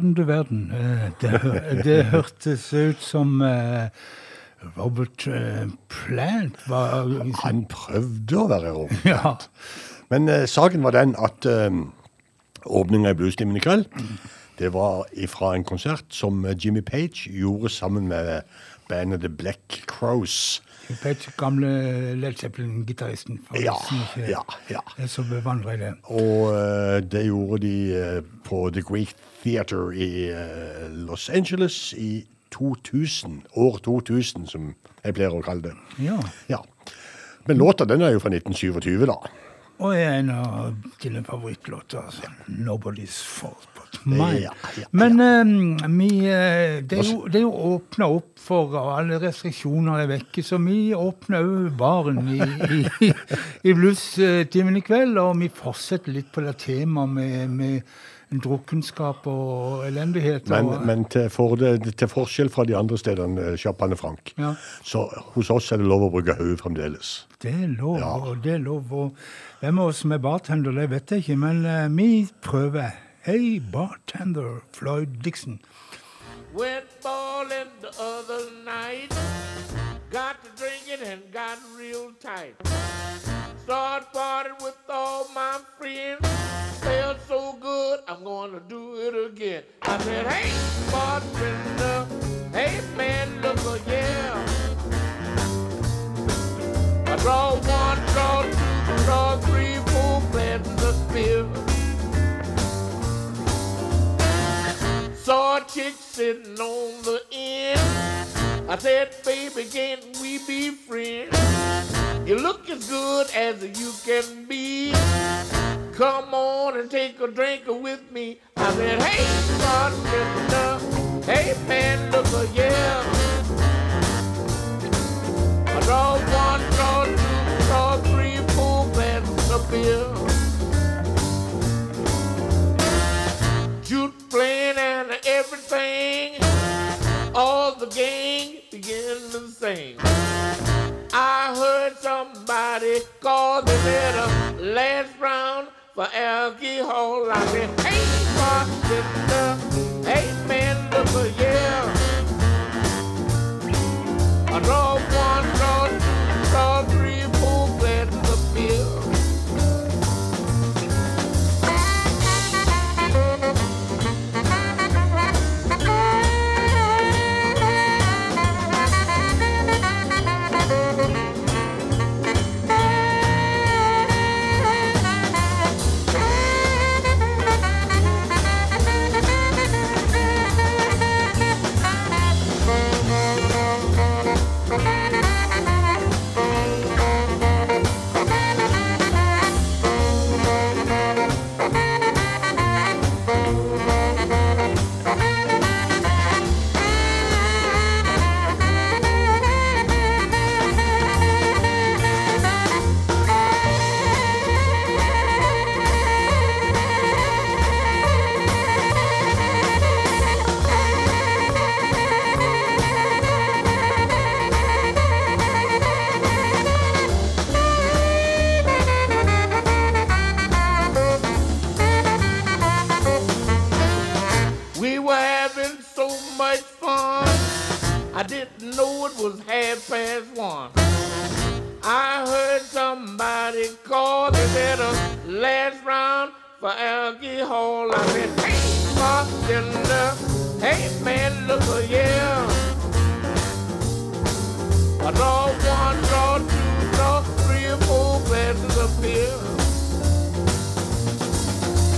Verden du verden. Eh, Det, det hørtes ut som eh, Robert eh, Plant var liksom, Han prøvde å være rå. Ja. Men saken var den at åpninga i Bluestimen i kveld, det var fra en konsert som Jimmy Page gjorde sammen med bandet The Black Crows. Page, gamle Led Zeppelin-gitaristen. Ja, ja, ja. Er så bevandra i det. Og uh, det gjorde de uh, på The Greek Theater i uh, Los Angeles i 2000. År 2000, som jeg pleier å kalle det. Ja. Ja. Men låta den er jo fra 1927, da. Og er en av dine favorittlåter. Altså. 'Nobody's Fault But Ja, Ja, ja, Men eh, vi, eh, det er jo, det er jo åpna opp for alle restriksjoner er vekke, så vi åpner òg baren i, i, i bluestimen i kveld. Og vi fortsetter litt på det temaet med, med drukkenskap og elendighet. Men, og, men til, for det, til forskjell fra de andre stedene, eh, Champagne Frank, Ja. så hos oss er det lov å bruke hodet fremdeles. Det er lov, Ja. og det er lov. Og hvem av oss som er bartender, det vet jeg ikke, men uh, vi prøver. Hei, bartender Floyd Dixon. Went ballin' the other night. Got to drinking and got real tight. Started partying with all my friends. Felt so good, I'm gonna do it again. I said, hey, bartender, hey man, look yeah. I draw one, draw two, draw three, four of beer. Sitting on the end. I said, baby, can't we be friends? You look as good as you can be. Come on and take a drink with me. I said, hey, bartender, hey man, look a yeah. I draw one, draw two, draw three, four glasses of beer. Everything. All the gang began to sing. I heard somebody call the letter last round for alcohol. I said, hey, bartender, hey man, look a yeah. I draw one, draw didn't know it was half past one. I heard somebody call the better last round for alcohol. I said, hey, bartender, hey man, look a yeah. I draw one, draw two, draw three or four glasses of beer.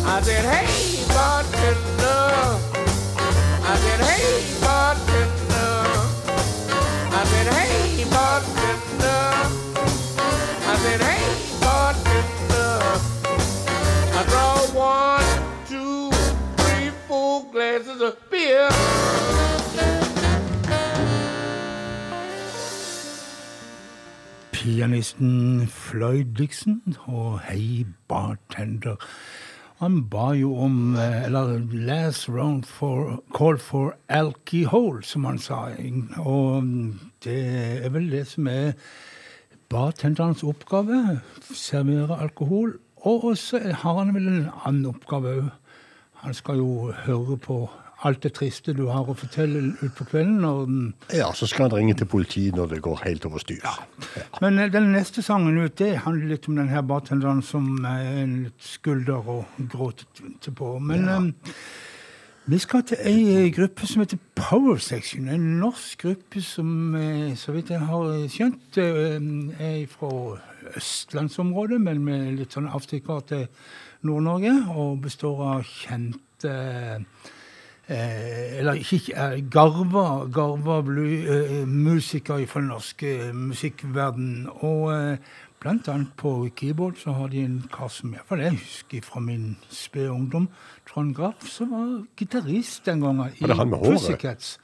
I said, hey, bartender. I said, hey, bartender. Pianisten Floyd Dixon og Hei Bartender. Han ba jo om eh, Eller last round for call for alcohol, som han sa. Og det er vel det som er bartenderens oppgave. Servere alkohol. Og så har han vel en annen oppgave òg. Han skal jo høre på alt det triste du har å fortelle utpå kvelden. Ja, så skal han ringe til politiet når det går helt over styr. Ja, men eh, den neste sangen ut, det handler litt om den her bartenderen som er en litt skulder og gråter på. Men eh, vi skal til ei eh, gruppe som heter Power Section. En norsk gruppe som, eh, så vidt jeg har skjønt, eh, er fra østlandsområdet, men med litt sånn avstikker til Nord-Norge, og består av kjente eller ikke eh, garva, garva musikere fra den norske musikkverden. Og eh, blant annet på keyboard så har de en kar som iallfall jeg husker fra min spede ungdom, Trond Graff, som var gitarist den gangen. Håret? Pussycats.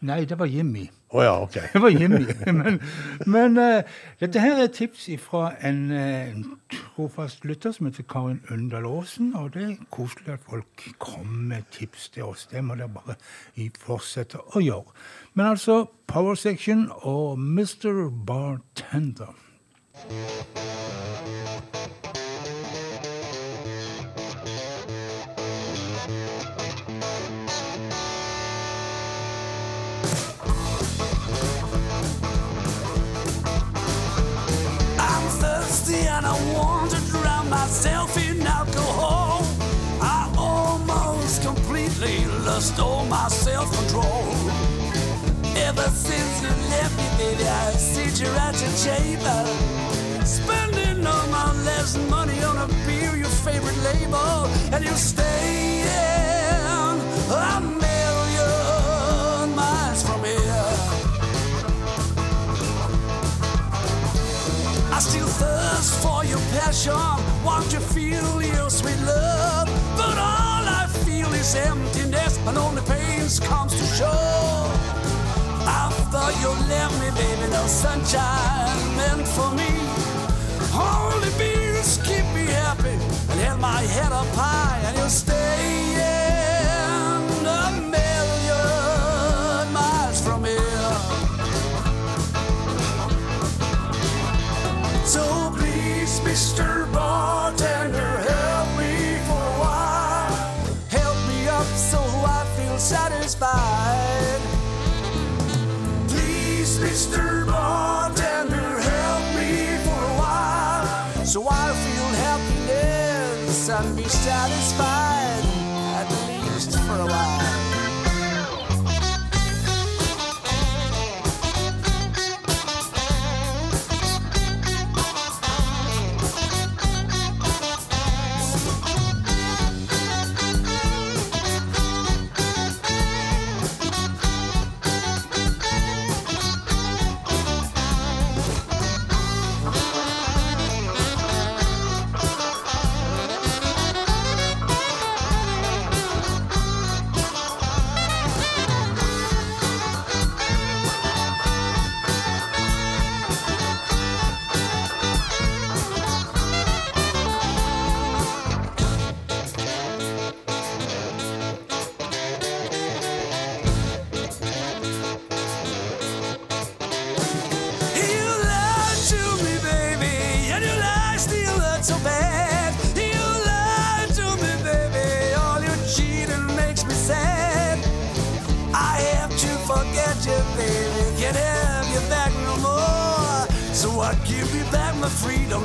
Nei, det var Jimmy. Å ja, ok. Det var Jimmy. Men, men uh, dette her er et tips fra en uh, trofast lytter som heter Karin Undal Aasen. Og det er koselig at folk kommer med tips til oss. Det må dere bare fortsette å gjøre. Men altså Power Section og Mr. Bartender. Myself in alcohol. I almost completely lost all my self-control. Ever since you left me, baby, I see you at your chamber. Spending all my last money on a beer, your favorite label, and you're staying a million miles from here. I still thirst for your passion, want to feel your sweet love. But all I feel is emptiness, and only pain comes to show. After you left me, baby, no sunshine meant for me. Only beers keep me happy and held my head up high, and you're staying a million miles from here. So please, Mr. Bartender, satisfied,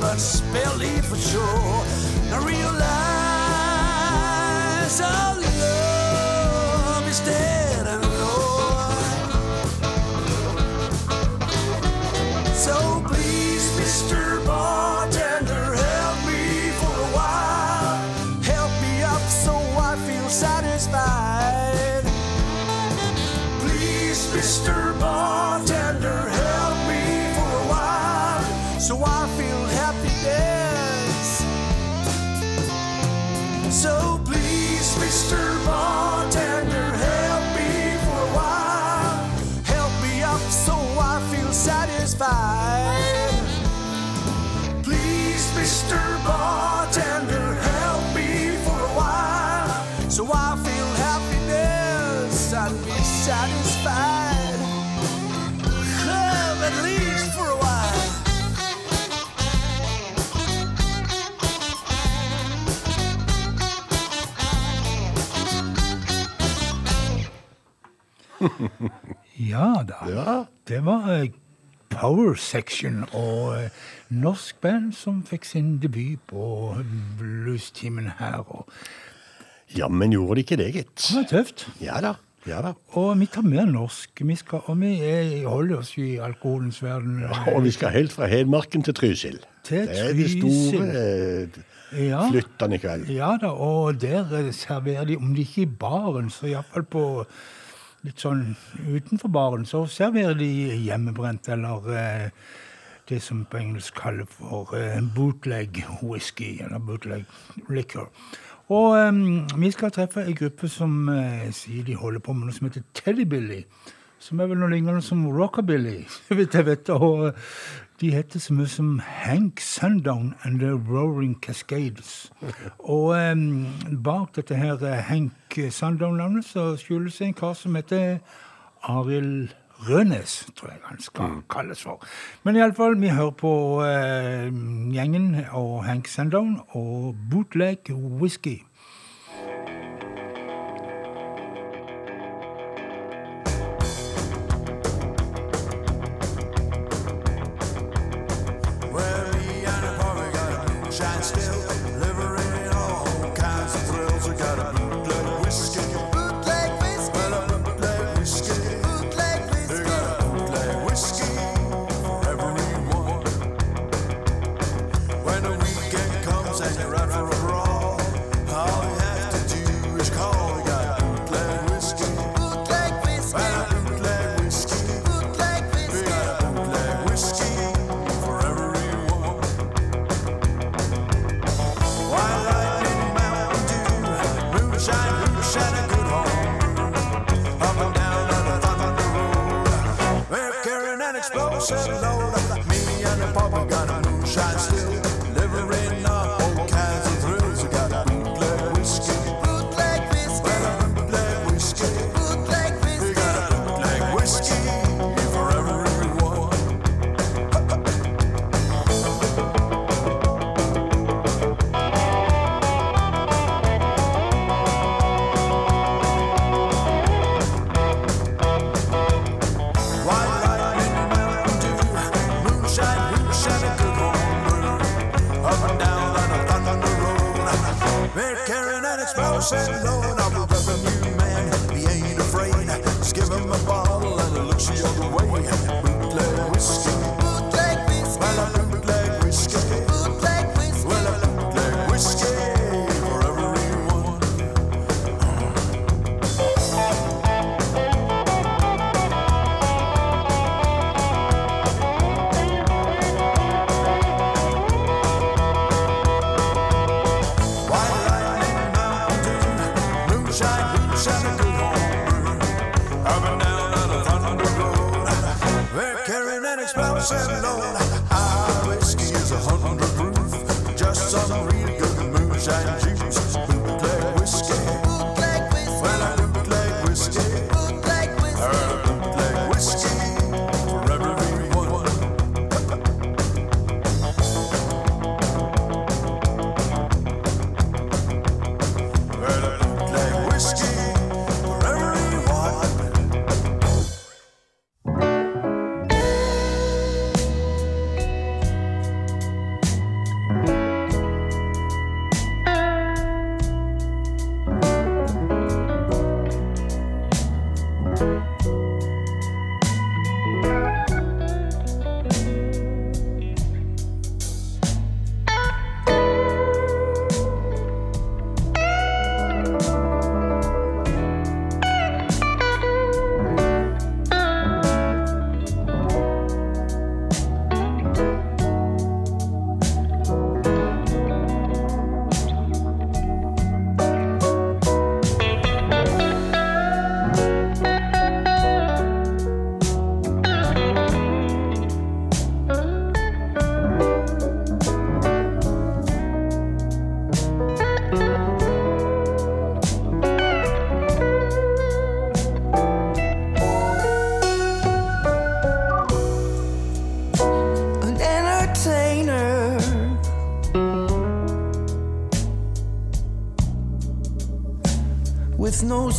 my freedom, not spell it for sure. Ja da. Ja. Det var eh, Power Section og eh, norsk band som fikk sin debut på bluestimen her. Og Jammen gjorde de ikke det, gitt. det var tøft. Ja da. Ja da. Og vi tar mer norsk. Vi skal, og vi er, holder oss i alkoholens verden. Og vi skal helt fra Hedmarken til Trysil. Til Det er de store eh, Ja. flyttene i kveld. Ja da, og der serverer de, om de ikke i baren, så iallfall på litt sånn utenfor baren, så serverer de hjemmebrent eller eh, det som på engelsk kalles for eh, bootleg whisky, eller bootleg liquor. Og eh, vi skal treffe ei gruppe som eh, sier de holder på med noe som heter Teddybilly. Som er vel noe lignende som rockabilly, så jeg vet. Og de heter så mye som Hank Sundown and The Roaring Cascades. Og um, bak dette her eh, Hank Sundown-navnet så skjules en kar som heter Arild Rønes, tror jeg han skal mm. kalles for. Men iallfall, vi hører på uh, gjengen og Hank Sundown og Bootleg Whisky. no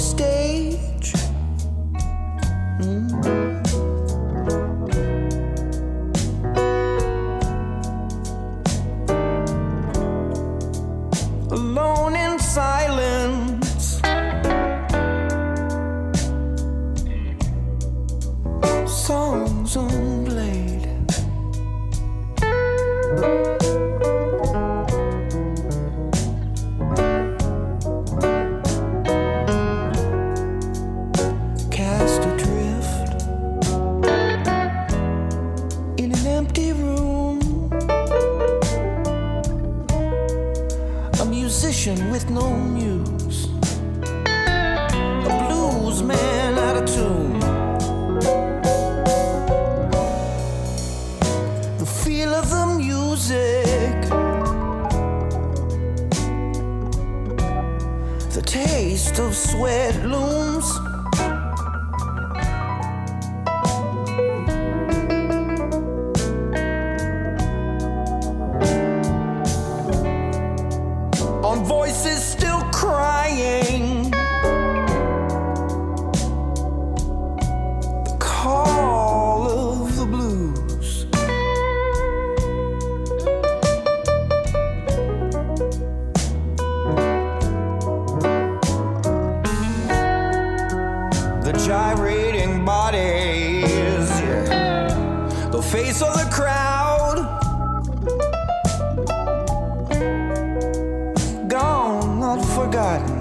forgotten,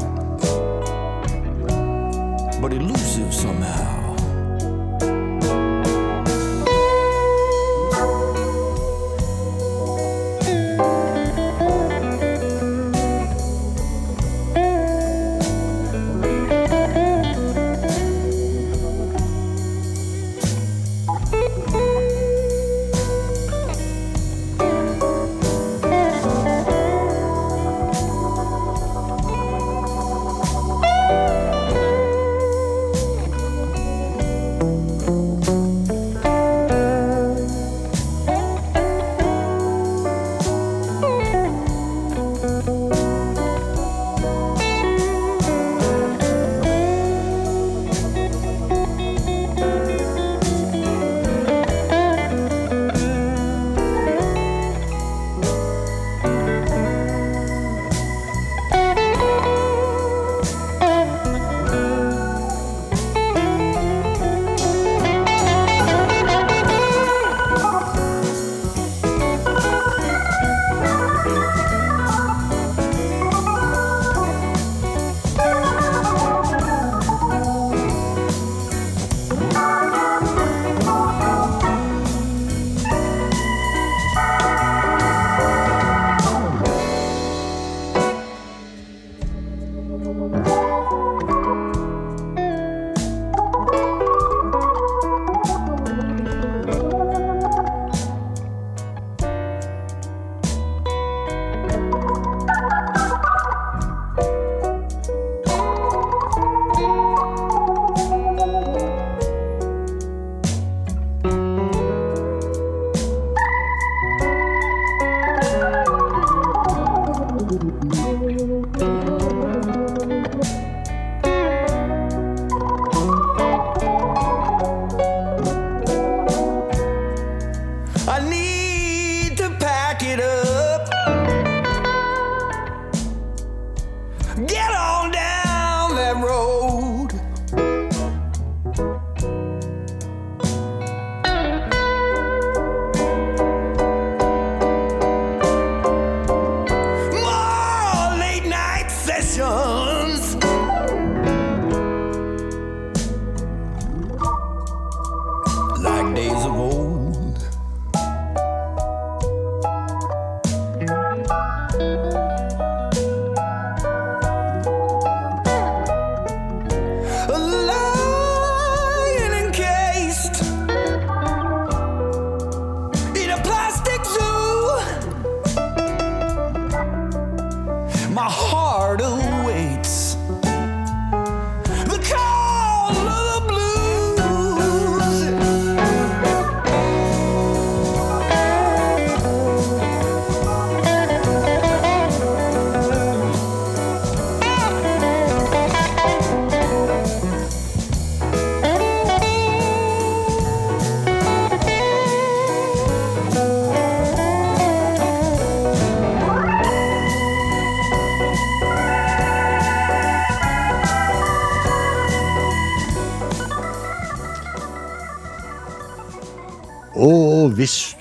but elusive somehow.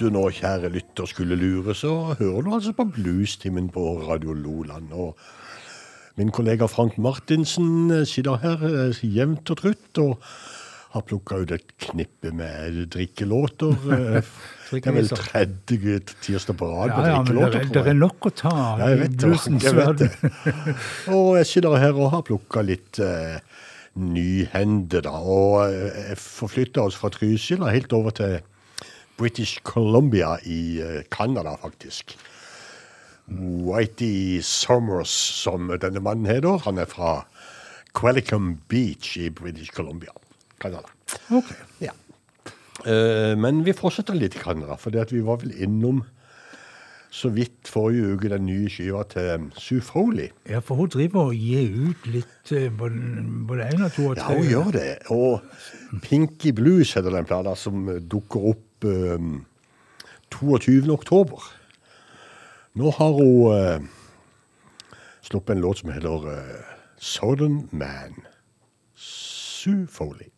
Du nå, kjære lytter, skulle lure, så hører du altså på Bluestimen på Radio Loland. Og min kollega Frank Martinsen sitter her eh, jevnt og trutt og har plukka ut et knippe med drikkelåter. eh, Det er vel tredje tirsdag på rad med ja, ja, drikkelåter, tror jeg. det er nok å ta Ja, jeg vet det. Jeg vet det. Og jeg sitter her og har plukka litt eh, nyhende, da. Og forflytta oss fra Trysil og helt over til British Columbia i eh, Canada, faktisk. Whitey Summers, som denne mannen heter. Han er fra Quellicum Beach i British Columbia, Canada. Ok. Ja. Eh, men vi fortsetter litt i Canada, for vi var vel innom så vidt forrige uke den nye skiva til Sue Foley. Ja, for hun driver og gir ut litt eh, både én og to og Ja, hun gjør det. Og Pinky Blues heter den plata som dukker opp eh, 22. oktober. Nå har hun eh, sluppet en låt som heter eh, Southern Man. Sue Foley.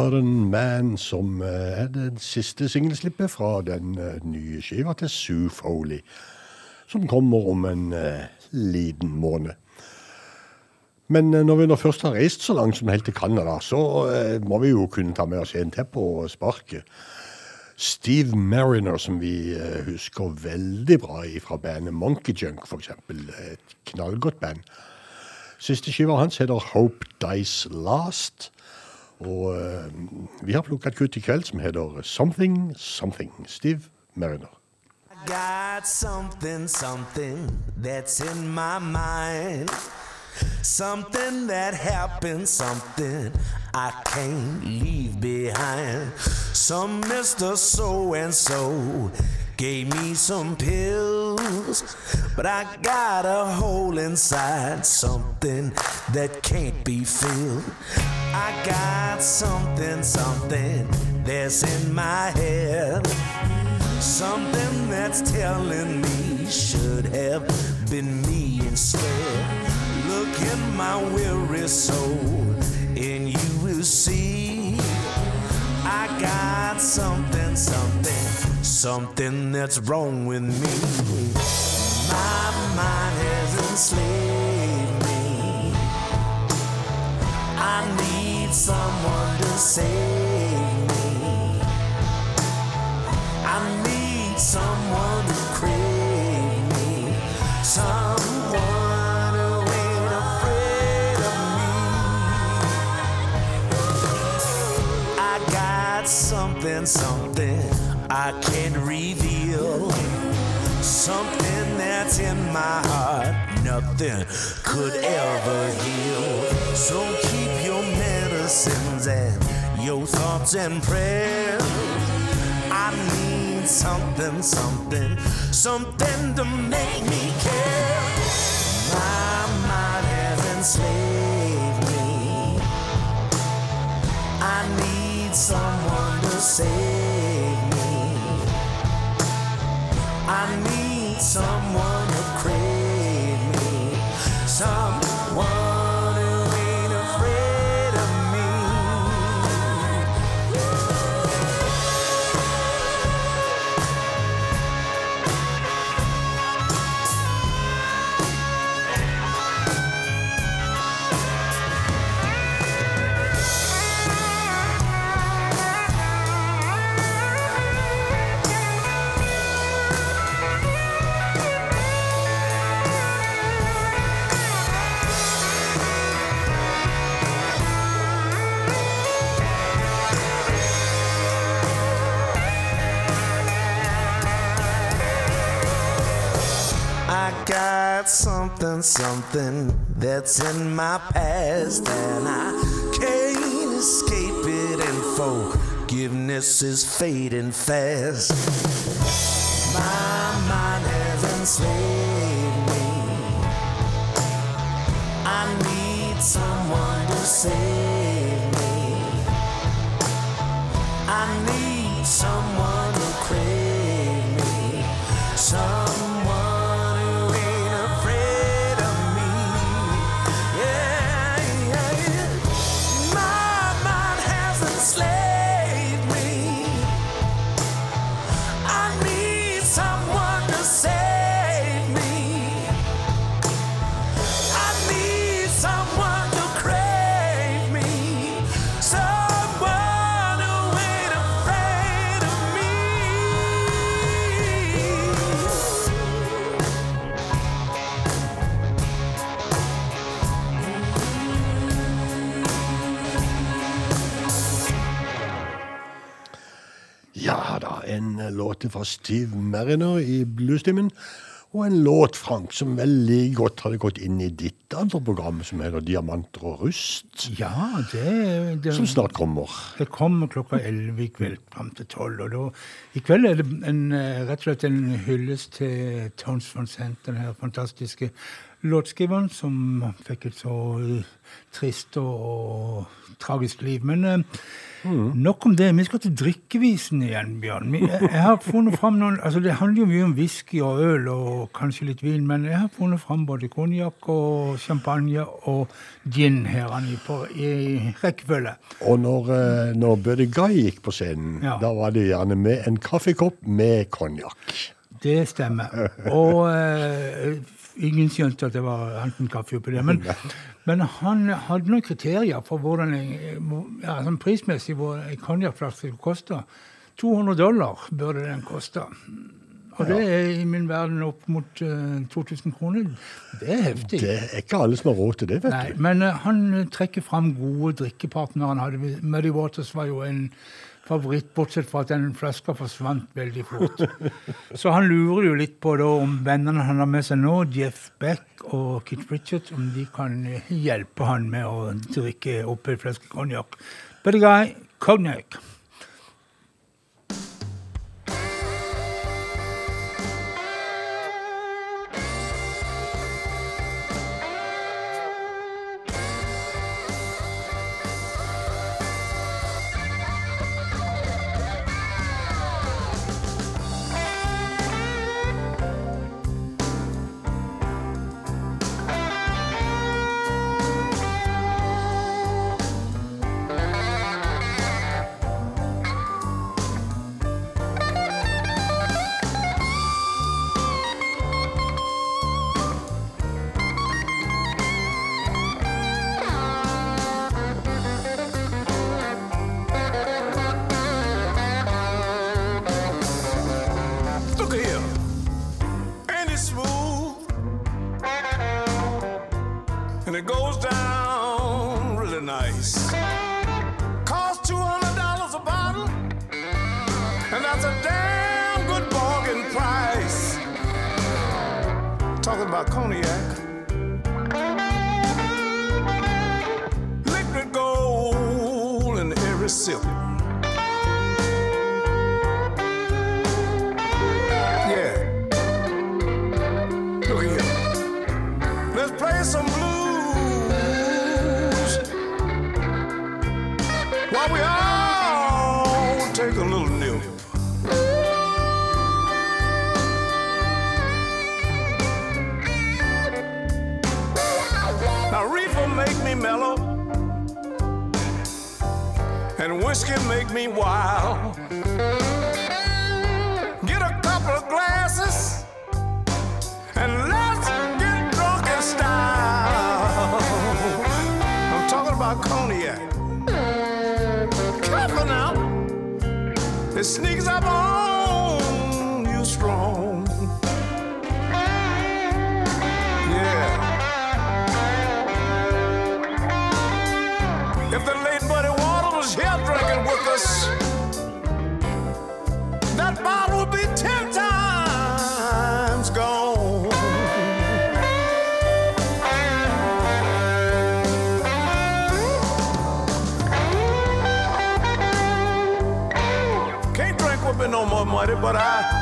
Southern Man, som eh, er det siste singelslippet fra den eh, nye skiva til Sue Foley, som kommer om en eh, liten måned. Men når vi nå først har reist så langt som helt til Canada, så må vi jo kunne ta med oss en til på sparket. Steve Mariner, som vi husker veldig bra fra bandet Monkey Junk, eksempel. Et knallgodt band. Siste skiva hans heter Hope Dies Last. Og eh, vi har plukket et kutt i kveld som heter Something Something. Steve Mariner. I got something, something that's in my mind. Something that happened, something I can't leave behind. Some Mr. So and so gave me some pills, but I got a hole inside, something that can't be filled. I got something, something that's in my head. Something that's telling me should have been me instead. Look in my weary soul, and you will see I got something, something something that's wrong with me. My mind has enslaved me. I need someone to save me. I need someone to crave me. Someone something, something I can't reveal. Something that's in my heart, nothing could ever heal. So keep your medicines and your thoughts and prayers. I need something, something, something to make me care. My mind has enslaved me. I need someone save me. I need someone to crave me. Someone got something, something that's in my past, and I can't escape it. And forgiveness is fading fast. My mind has enslaved eh, fra Steve Mariner i bluestimen. Og en låt, Frank, som veldig godt hadde gått inn i ditt andre program, som heter Diamanter og rust, Ja, det, det som snart kommer. Det kommer klokka 11 i kveld fram til 12. Og da, i kveld er det en, eh, rett og slett en hyllest til Tones van Sant, den her fantastiske låtskriveren som fikk et så eh, trist og, og tragisk liv. Men eh, nok om det. Vi skal til drikkevisen igjen, Bjørn. Jeg, har funnet fram noen, altså Det handler jo mye om whisky og øl og kanskje litt vin, men jeg har funnet fram både konjakk og champagne og gin her i, på, i rekkefølge. Og når, eh, når Buddy Guy gikk på scenen, Ja. da var det gjerne med en kaffekopp med konjakk. Det stemmer. Og eh, ingen skjønte at det var enten kaffe oppi det. Men, men han hadde noen kriterier for hvordan ja, sånn prismessig hvor en konjakkflaske koster. 200 dollar burde den koste. Og det er i min verden opp mot uh, 2000 kroner. Det er heftig. Det er ikke alle som har råd til det, vet Nei, du. men uh, han eh, trekker fram gode drikkepartnere han hadde. Muddy Waters var jo en favoritt, bortsett fra at den flaska forsvant veldig fort. Så han lurer jo litt på da om vennene han har med seg nå, Jeff Beck og Kit Richards, om de kan hjelpe han med å drikke opp en flaske konjakk. But the guy, cognac. Make me wild. Get a couple of glasses and let's get drunk in style. I'm talking about cognac. Careful now, it sneaks up on but I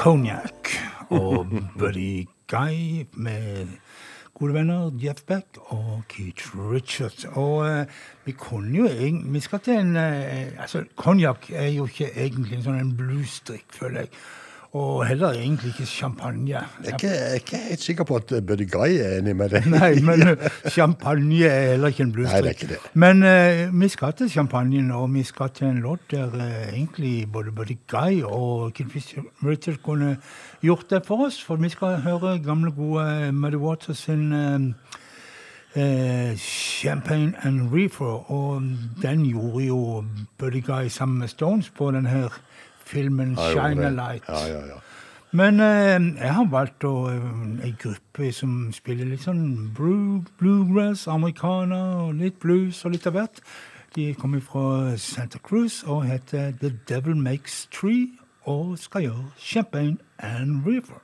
Cognac og Buddy Guy med gode venner Jeff Beck og Keith Richards. Og eh, vi kunne jo egentlig Vi skal til en eh, Altså, konjakk er jo ikke egentlig en sånn en bluesdrikk, føler jeg. Og heller egentlig ikke champagne. Jeg er ikke, jeg er ikke helt sikker på at Buddy Guy er enig med deg. Nei, men eh, champagne er heller ikke en det bluesdrikk. det. Men uh, vi skal til champagnen, og vi skal til en låt der uh, egentlig både Buddy Guy og Kid Richard kunne gjort det for oss. For vi skal høre gamle, gode Muddy Waters sin uh, eh, Champagne and Reefer, og den gjorde jo Buddy Guy sammen med Stones på den her filmen Shine a Light. Ja, ja, ja. Men eh, jeg har valgt å, eh, en gruppe som spiller litt sånn bluegrass, amerikaner, og litt blues og litt av hvert. De kommer fra Santa Cruz og heter The Devil Makes Tree og skal gjøre Champagne and River.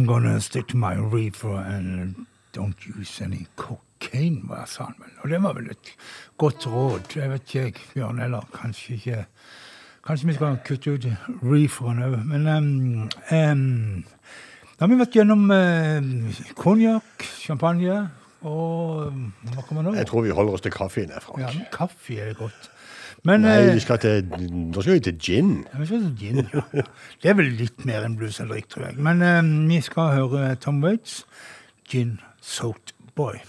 I'm gonna stick to my reefer and don't use any cocaine, hva sa han vel. Og det var vel et godt råd. Jeg vet ikke, Bjørn, eller kanskje ikke Kanskje vi skal kutte ut reeferen òg. Men um, um, da har vi vært gjennom uh, konjakk, champagne og um, Hva kommer nå? Jeg tror vi holder oss til kaffen Frank. Ja, kaffe er godt. Men Nei, eh, vi skal til, da skal vi til gin. ja, vi skal til gin, ja. Det er vel litt mer enn blues eller drikk, tror jeg. Men eh, vi skal høre Tom Waits, 'Gin Soaked Boy'.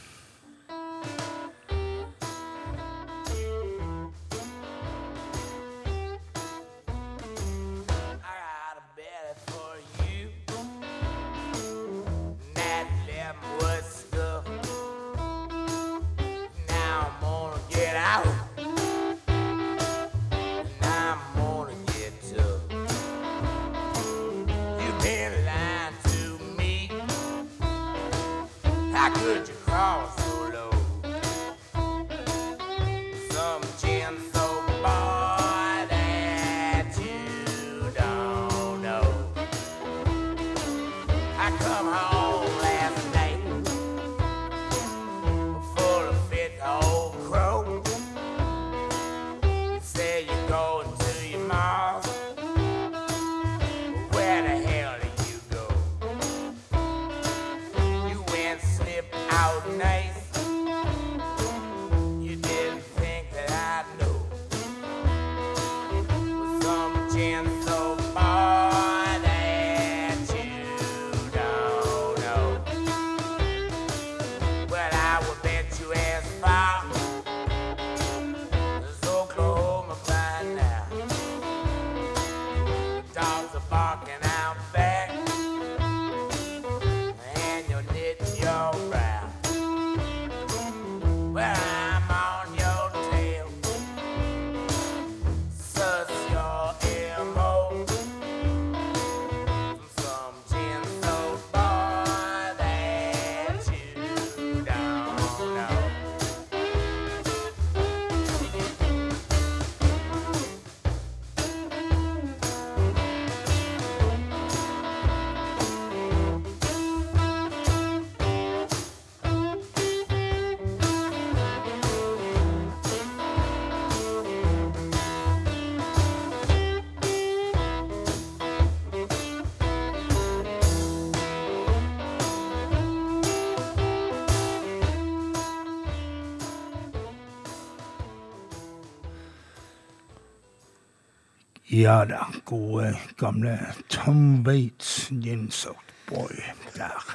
Ja da, gode gamle Tom Waits, Ginsoft Boy der.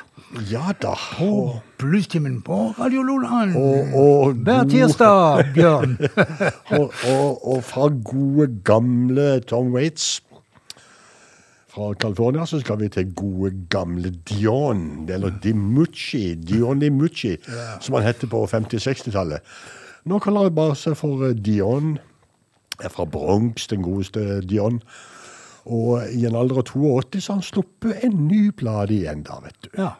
Ja da. På Bluestimen på Radio Loland. Hver tirsdag, Bjørn. og, og, og fra gode, gamle Tom Waits fra California så skal vi til gode, gamle Dion, eller Dimucci, Dion Dimucci, som han hette på 50-60-tallet. Nå kaller jeg bare seg for eh, Dion. Er fra Bronx, den godeste Dion. Og i en alder av 82 så har han sluppet en ny plate igjen da, vet du. Ja.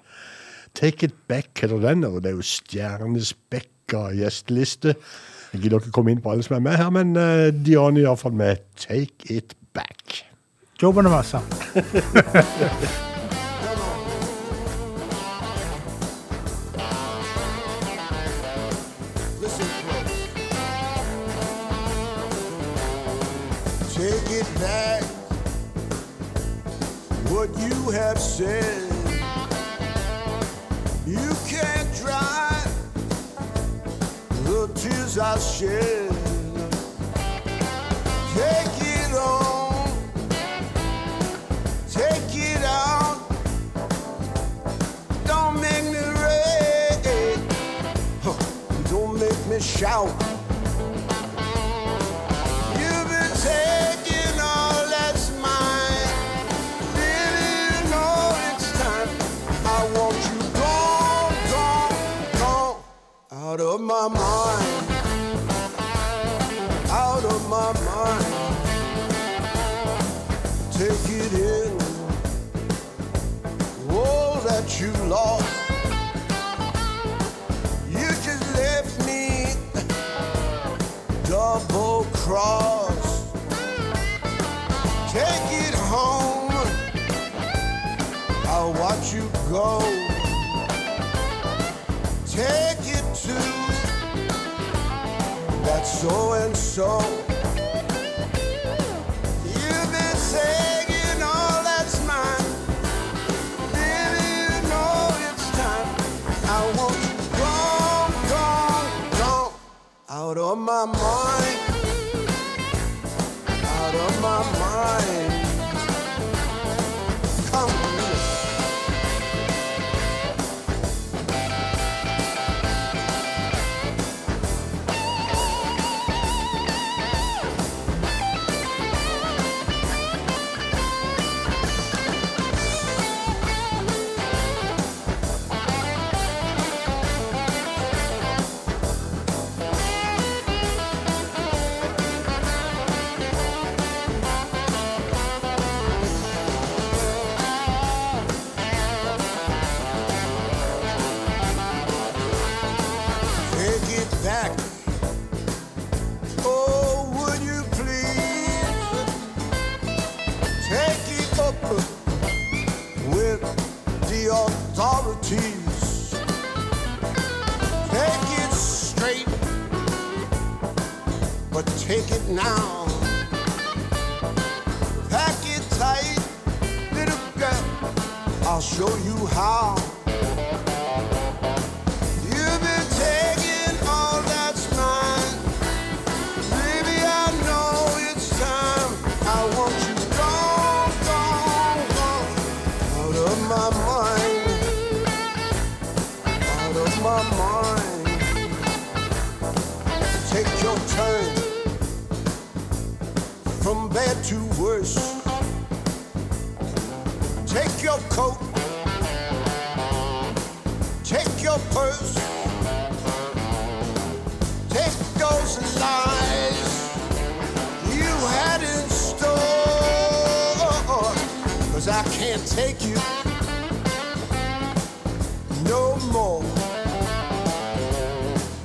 Take It Back heter den, og det er jo stjernespekka gjesteliste. Jeg gidder ikke komme inn på alle som er med her, men uh, Dion er iallfall med Take It Back. Jobbende masse.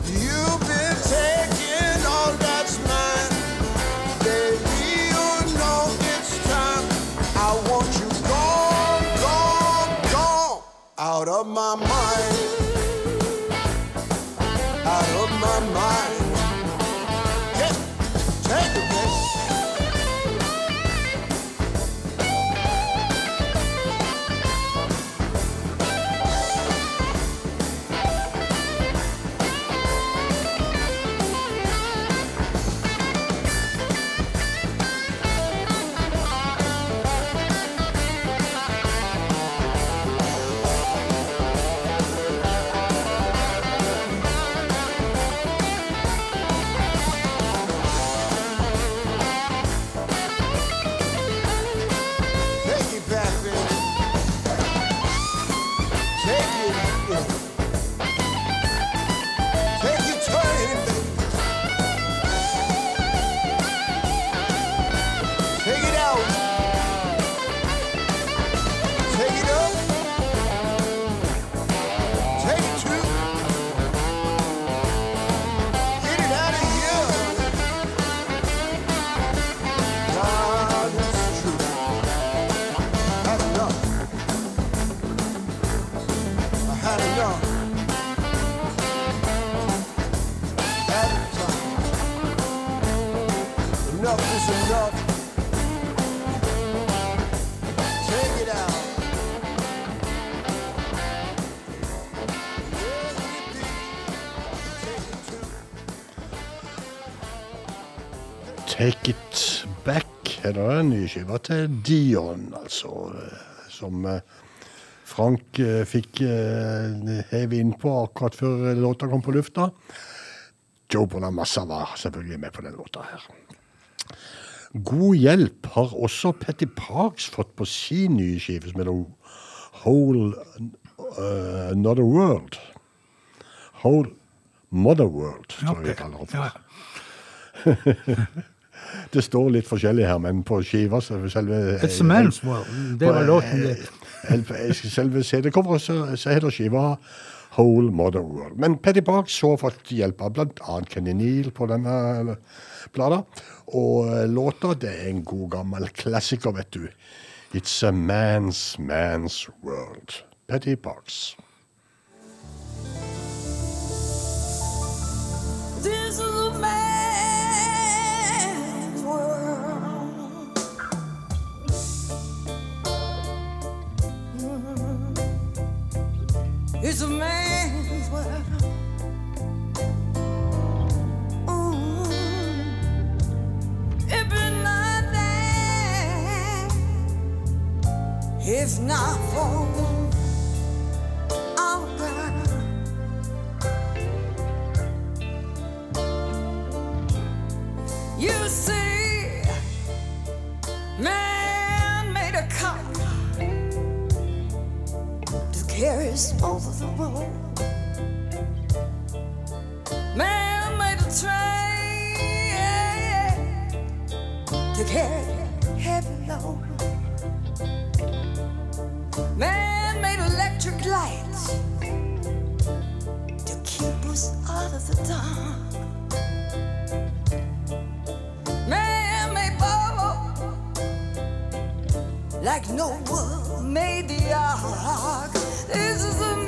You've been taking all that's mine. Baby, you know it's time. I want you gone, gone, gone. Out of my mind. Er det en ny skive til Dion, altså. eh, Som eh, Frank eh, fikk heve innpå akkurat før låta kom på lufta. Joe Bonamassa var selvfølgelig med på den låta her. God hjelp har også Petty Parks fått på sin nye skive, som heter Whole uh, Another World. Whole Mother World, tror jeg vi kaller det ja. Det står litt forskjellig her, men på skiva selve It's a man's world. Det var låten eh, Selve CD-coveret så, så heter skiva Whole Mother World. Men Petty Park så fått hjelp av bl.a. Kenny Neal på denne eh, plata. Og eh, låta det er en god gammel klassiker, vet du. It's a man's man's world. Petty Parks. This is a man's It's a man's world. Mhm. If it's not that, if not for us over the road. Man made a train to carry heavy load. Man made electric lights to keep us out of the dark. Man made bubble like Noah made the ark. This is a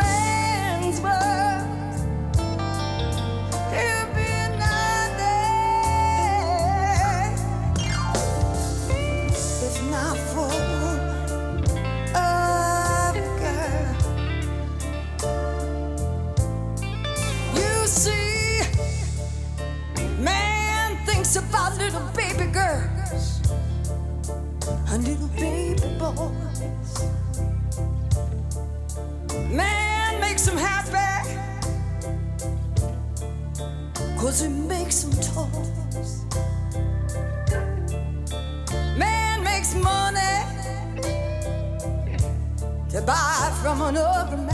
buy from another man.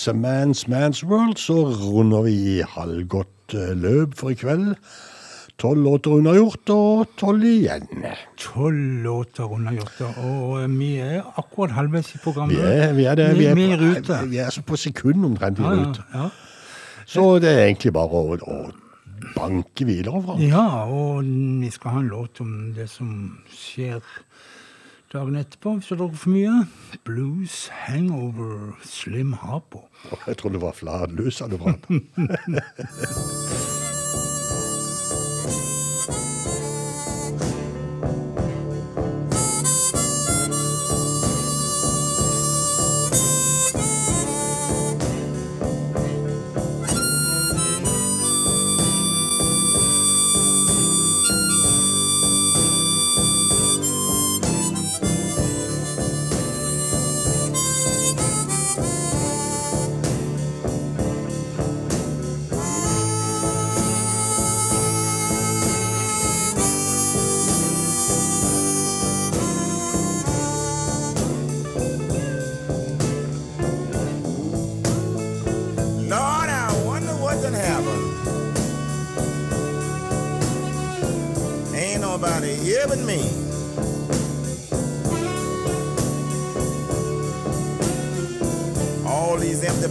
It's a Man's Man's World så runder vi halvgodt halvgått løp for i kveld. Tolv låter unnagjort og tolv igjen. Tolv låter unnagjort, og eh, vi er akkurat halvveis i programmet. Vi er, vi er, det, vi er, vi er på, vi er så på sekund omtrent i Ja, rute. ja, ja. Så det er egentlig bare å, å banke videre fra. ja, og vi skal ha en låt om det som skjer dagen etterpå, hvis du drikker for mye. Blues Hangover Slim Harpo. Jeg trodde det var fladlus du pratet.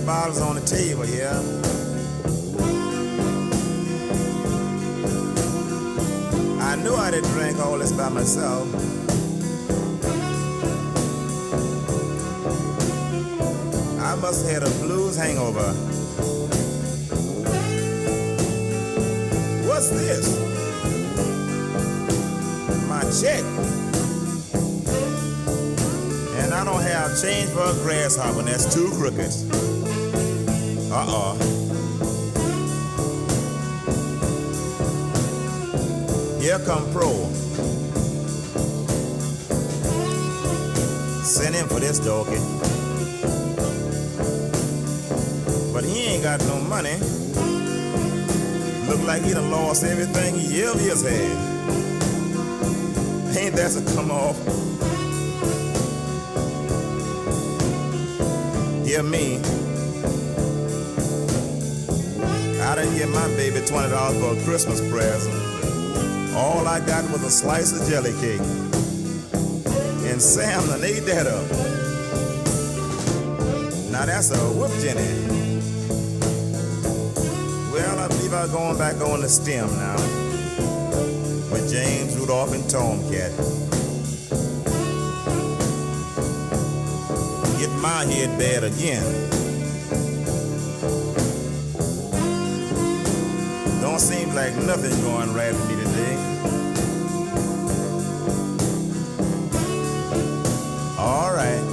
bottles on the table here. I knew I didn't drink all this by myself. I must have had a blues hangover. What's this? My check. And I don't have change for a grasshopper, that's two crooked. Uh-uh. Here come Pro. Send him for this donkey. But he ain't got no money. Look like he done lost everything he ever has had. Ain't that a come off? Hear me. Done give my baby $20 for a Christmas present. All I got was a slice of jelly cake. And Sam done ate that up. Now that's a whoop Jenny. Well, I believe I'm going back on the stem now. With James Rudolph and Tomcat. Get my head bad again. Like nothing going right with me today. All right.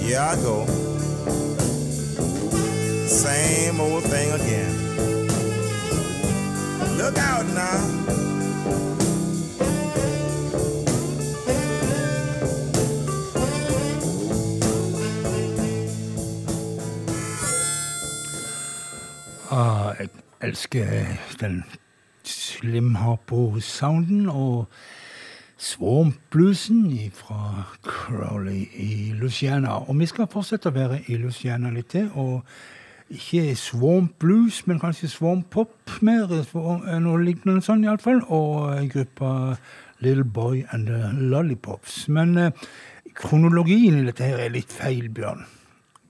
Here I go. Same old thing again. Look out now. Elsker den Slim Harpo-sounden og swamp-bluesen fra Crowley i Luciana. Og vi skal fortsette å være i Luciana litt til. og ikke swamp blues, men kanskje swamp pop mer. Noe lignende sånn, iallfall. Og gruppa Little Boy and the Lollipops. Men eh, kronologien i dette her er litt feil, Bjørn.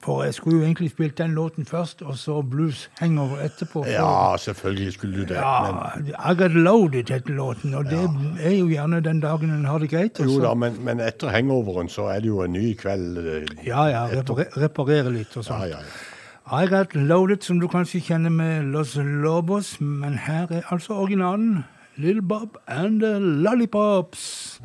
For jeg skulle jo egentlig spilt den låten først, og så Blues Hangover etterpå. for- Ja, selvfølgelig skulle du det. Men, I Got Loaded heter låten, og det er jo gjerne den dagen en har det greit. Også. jo da, men, men etter hangoveren så er det jo en ny kveld. eh, Ja, ja, etter- reparere litt og sånt. Ja, ja, ja. I Got Loaded, som du kanskje kjenner med Los Lobos, men her er altså originalen Little Bob and the Lollipops.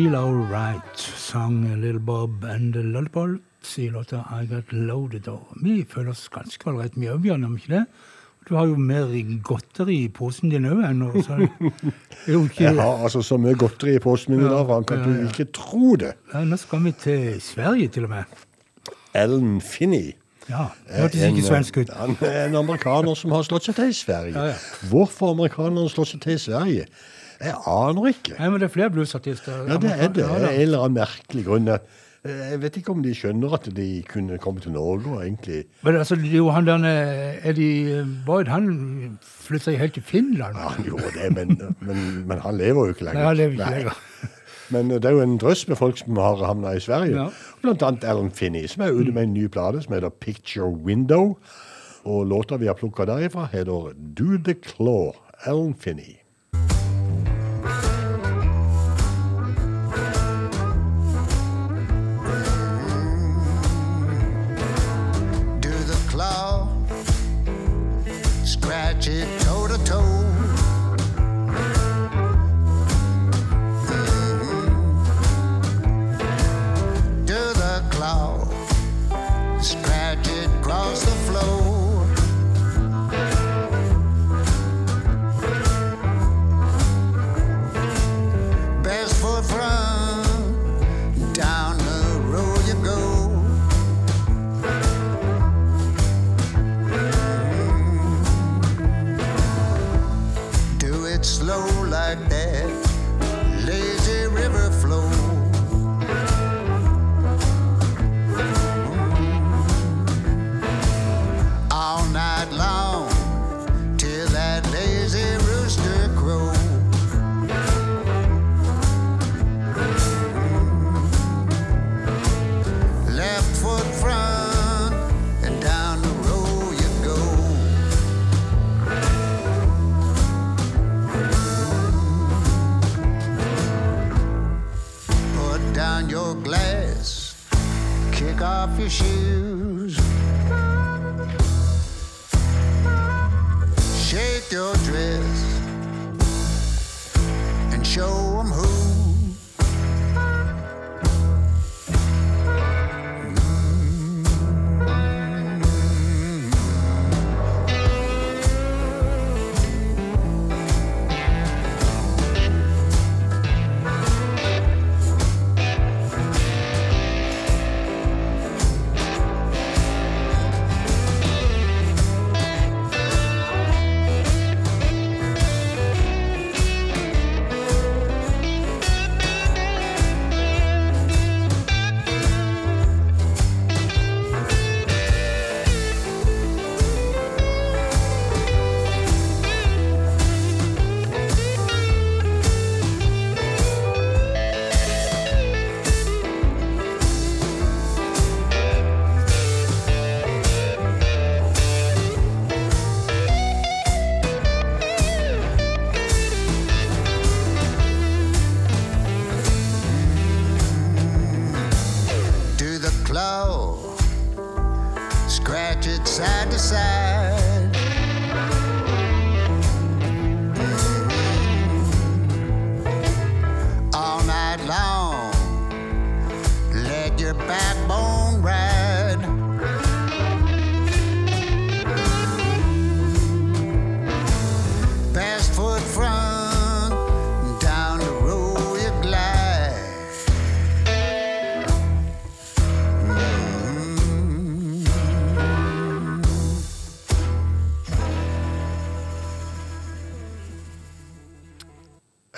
Feel Alright sang Little Bob and the Lollipops i låta I Got Loaded. Og vi føler oss ganske ålreit vi òg, Bjørn, om ikke det? Du har jo mer godteri i posen din òg enn ikke- Jeg har altså så mye godteri i posen min i dag, Frank, at du ikke tror det. Ja, nå skal vi til Sverige, til og med. Ellen Finney. Ja, hørtes ikke svensk ut. Han er en amerikaner som har slått seg til i Sverige. Ja, ja. Hvorfor amerikanerne slår seg til i Sverige? Jeg aner ikke. Nei, men det er flere bluesartister. Ja, det er det. Ja, Av en eller annen merkelig grunn. Jeg vet ikke om de skjønner at de kunne komme til Norge og egentlig Men altså, jo han der Eddie Boyd, han flytta helt til Finland. Ja, han gjorde det, men, men, men han lever jo ikke lenger. Nei, han lever ikke lenger. Men det er jo en drøss med folk som har havna i Sverige. Ja. Blant annet Alan Finney, som er ute med en ny plate som heter Picture Window. Og låta vi har plukka derifra, heter Do The Claw. Alan Finney.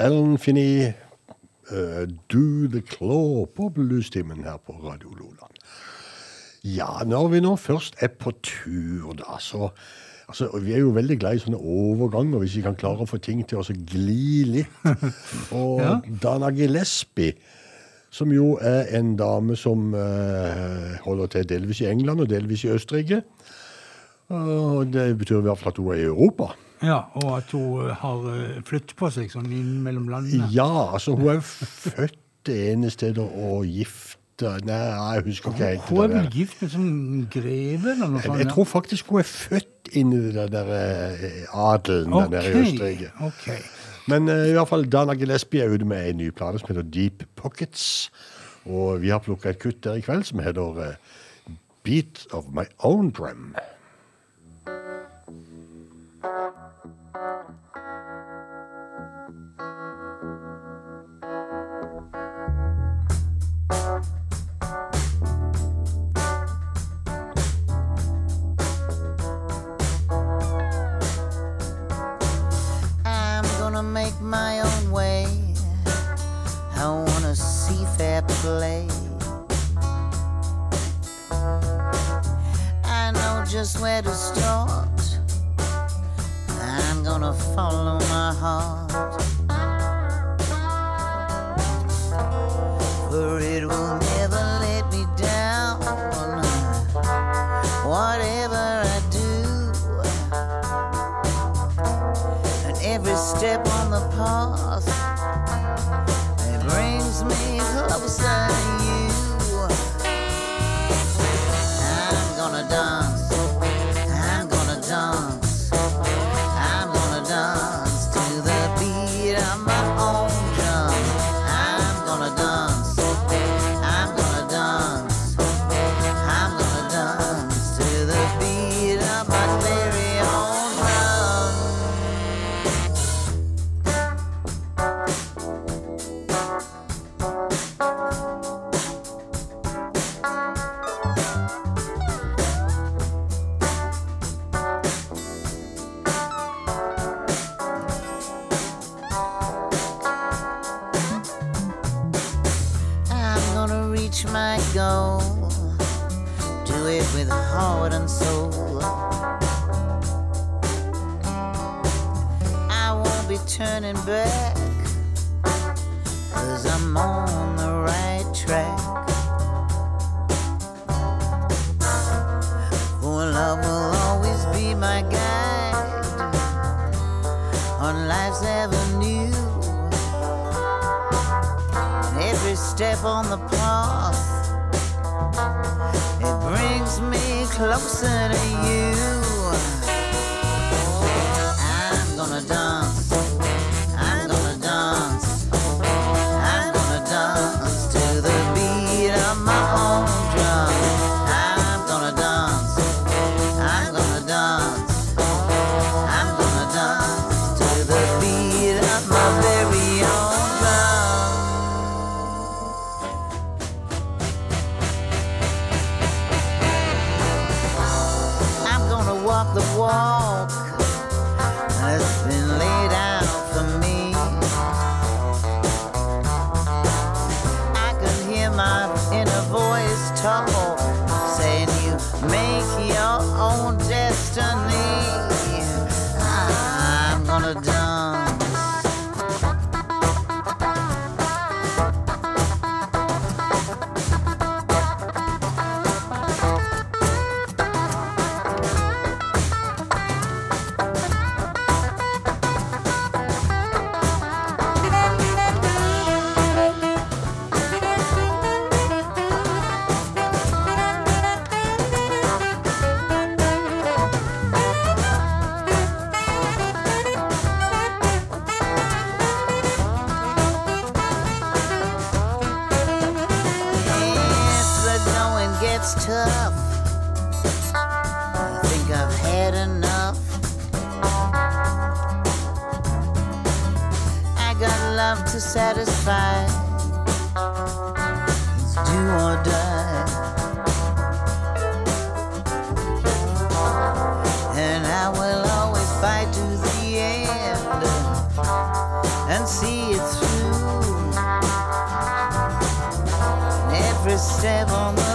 Ellen Finney, uh, Do The Claw på bluestimen her på Radio Loland. Ja, når vi nå først er på tur, da, så altså, Vi er jo veldig glad i sånne overganger, hvis vi kan klare å få ting til å så gli litt. Og Ja. Dana Gillespie, som jo er en dame som uh, holder til delvis i England og delvis i Østerrike. Og det betyr i hvert fall at hun er i Europa. Ja, og at hun eh, har eh, flyttet på seg sånn inn mellom landene. Ja, altså hun er født det ene stedet og gift Nei, jeg husker ikke helt. Hun er vel gift med sånn greve eller noe sånt? jeg ja? tror faktisk hun er født inn i den der adelen adelen der i Østerrike. ok. Men uh, i hvert fall Dana Gillespie er ute med en ny plate som heter Deep Pockets. Og vi har plukka et kutt der i kveld som heter uh, Beat of My Own Drum. Love to satisfy. It's do or die. And I will always fight to the end and see it through. Every step on the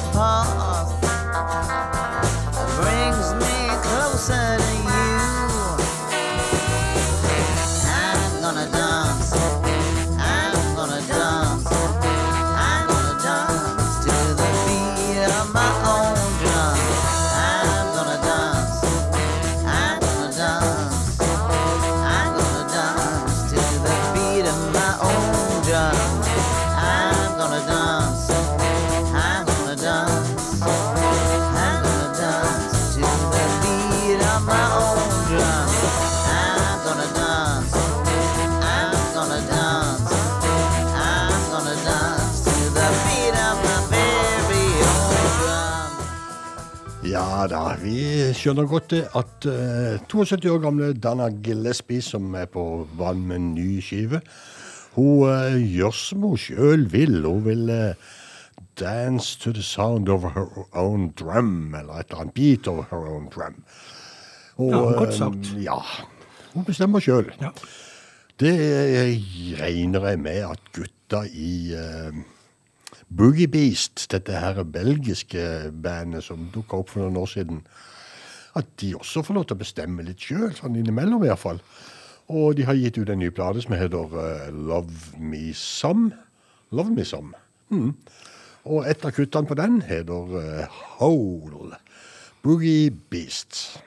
vi skjønner godt at eh, 72 år gamle Dana Gillespie, som er på vann med en ny skive, hun eh, gjør som hun sjøl vil. Hun vil eh, dance to the sound of her own drum, eller et eller annet beat of her own drum. Og, Ja, godt eh, sagt. Ja, hun bestemmer sjøl. Ja. Det eh, regner jeg med at gutta i eh, Boogie Beast, dette her belgiske bandet som dukka opp for noen år siden, at de også får lov til å bestemme litt sjøl, sånn innimellom fall. Og de har gitt ut en ny plate som heter eh, Love Me Some. Love Me Some. Mm. Og et av kuttene på den heter eh, Hole. Boogie Beast.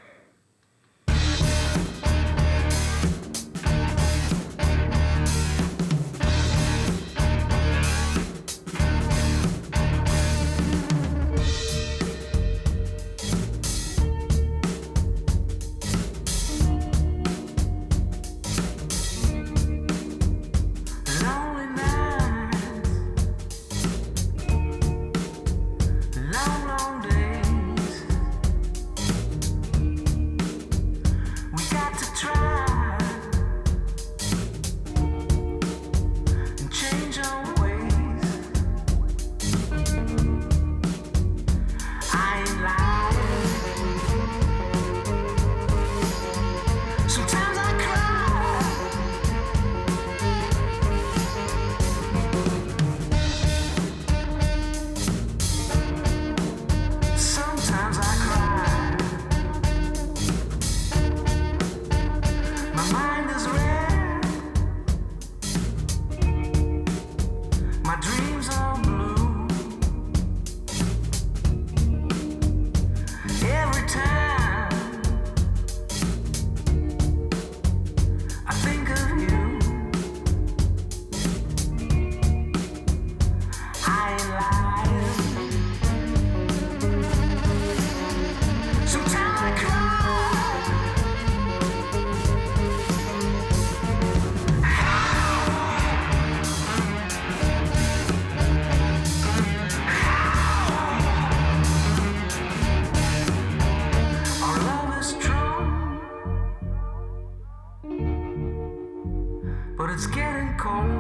It's getting colder.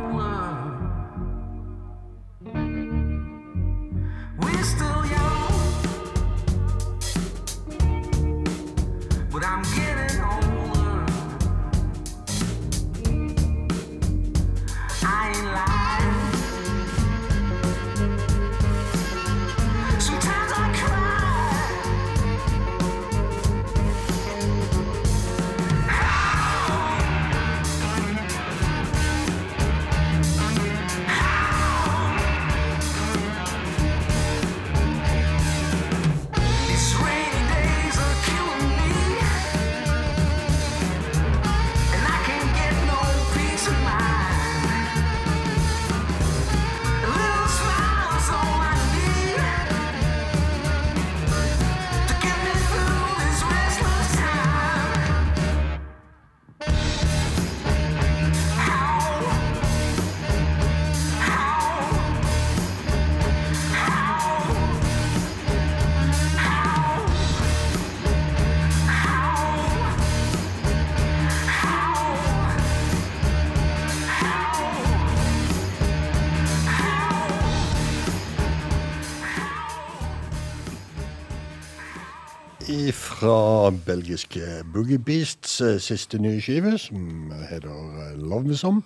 Fra belgiske Boogie Beasts eh, siste nye skive, som heter eh, Love Me Some.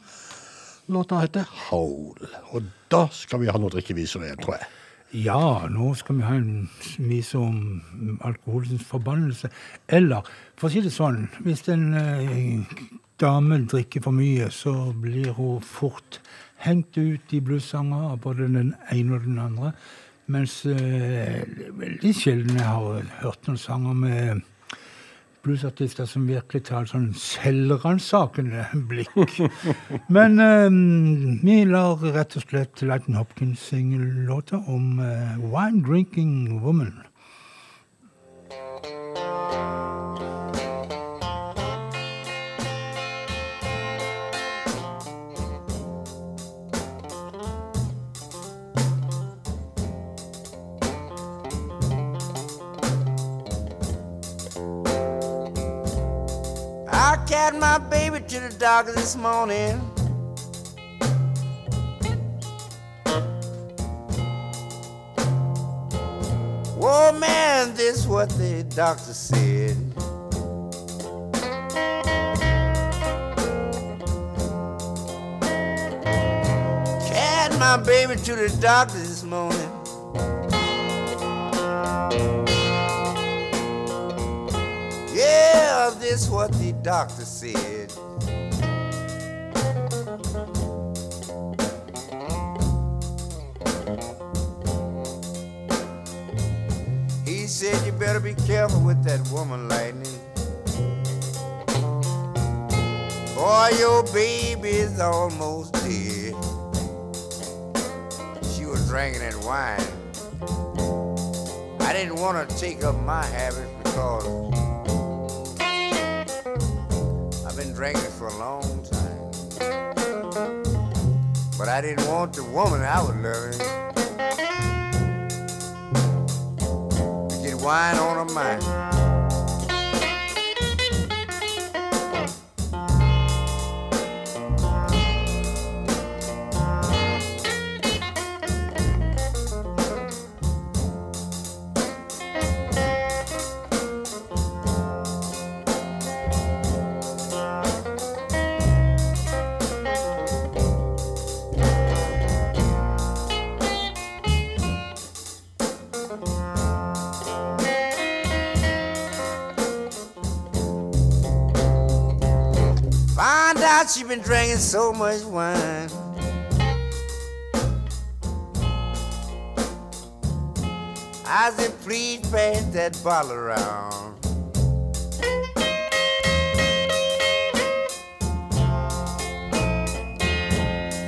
Låta heter Hole. Og da skal vi ha noe drikkeviser igjen, tror jeg. Ja, nå skal vi ha en vise om alkoholens forbannelse. Eller, for å si det sånn, hvis en eh, dame drikker for mye, så blir hun fort hengt ut i bluesanger av både den ene og den andre. Mens eh, det er veldig sjelden jeg har hørt noen sanger med bluesartister som virkelig tar sånn selvransakende blikk. Men eh, vi lar rett og slett Lighten Hopkins synge låta om eh, Wine Drinking Woman. I carried my baby to the doctor this morning. Whoa, man, this is what the doctor said. Carried my baby to the doctor this morning. Yeah, this what the doctor said. He said you better be careful with that woman, Lightning. Boy, your baby's almost dead. She was drinking that wine. I didn't want to take up my habit because drinking for a long time. But I didn't want the woman I was loving to get wine on her mind. Out she been drinking so much wine. I said, please pass that bottle around.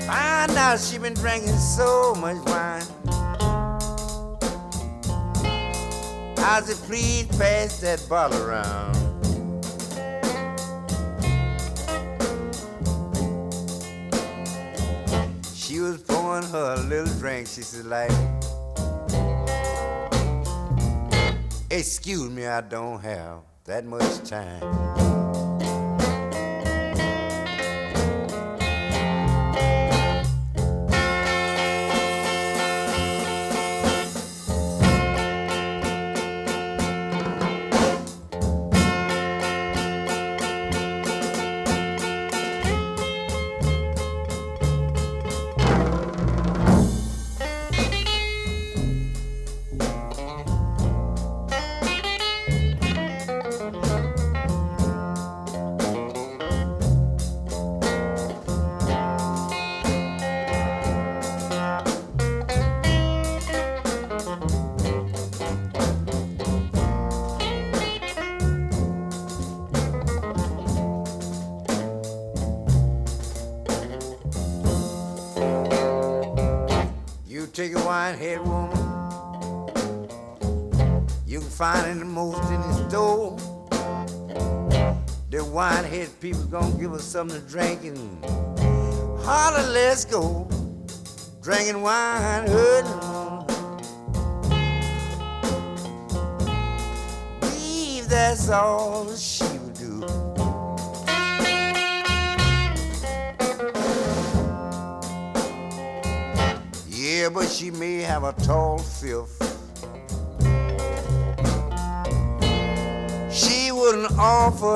Find out she been drinking so much wine. I said, please pass that bottle around. Little drink. She said, like, excuse me, I don't have that much time.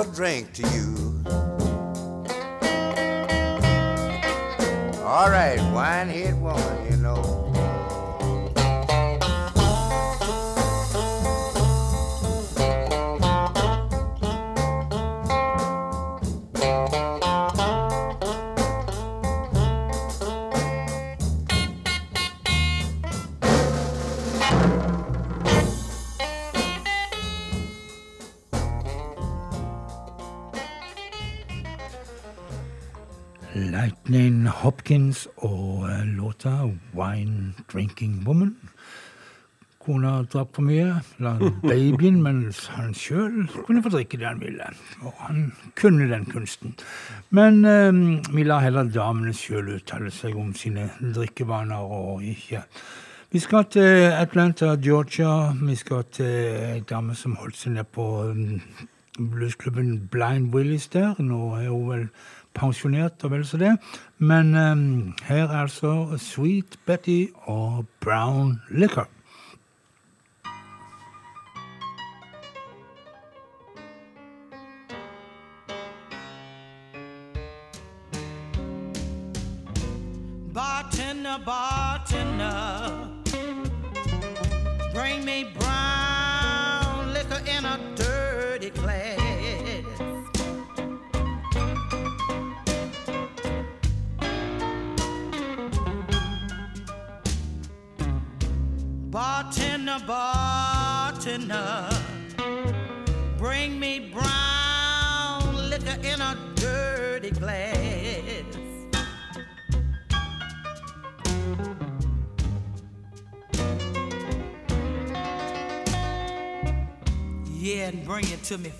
A drink to you. Drinking Woman'. Kona drakk for mye, la babyen, mens han sjøl kunne få drikke det han ville. Og han kunne den kunsten. Men eh, vi lar heller damene sjøl uttale seg om sine drikkevaner og ikke. Vi skal til Atlanta, Georgia. Vi skal til ei dame som holdt seg nede på mm, bluesklubben Blind Willis der. Nå er hun vel pensjonert og vel så det. Men um, her er altså Sweet Betty og Brown Liquor. To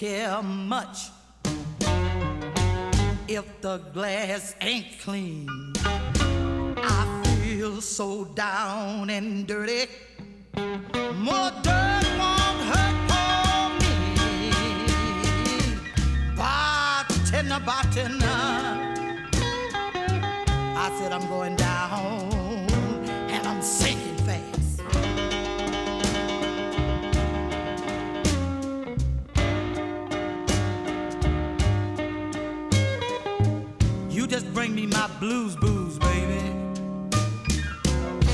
care much if the glass ain't clean. I feel so down and dirty. More dirt won't hurt for me. Bartender, bartender. I said I'm going my blues booze, baby.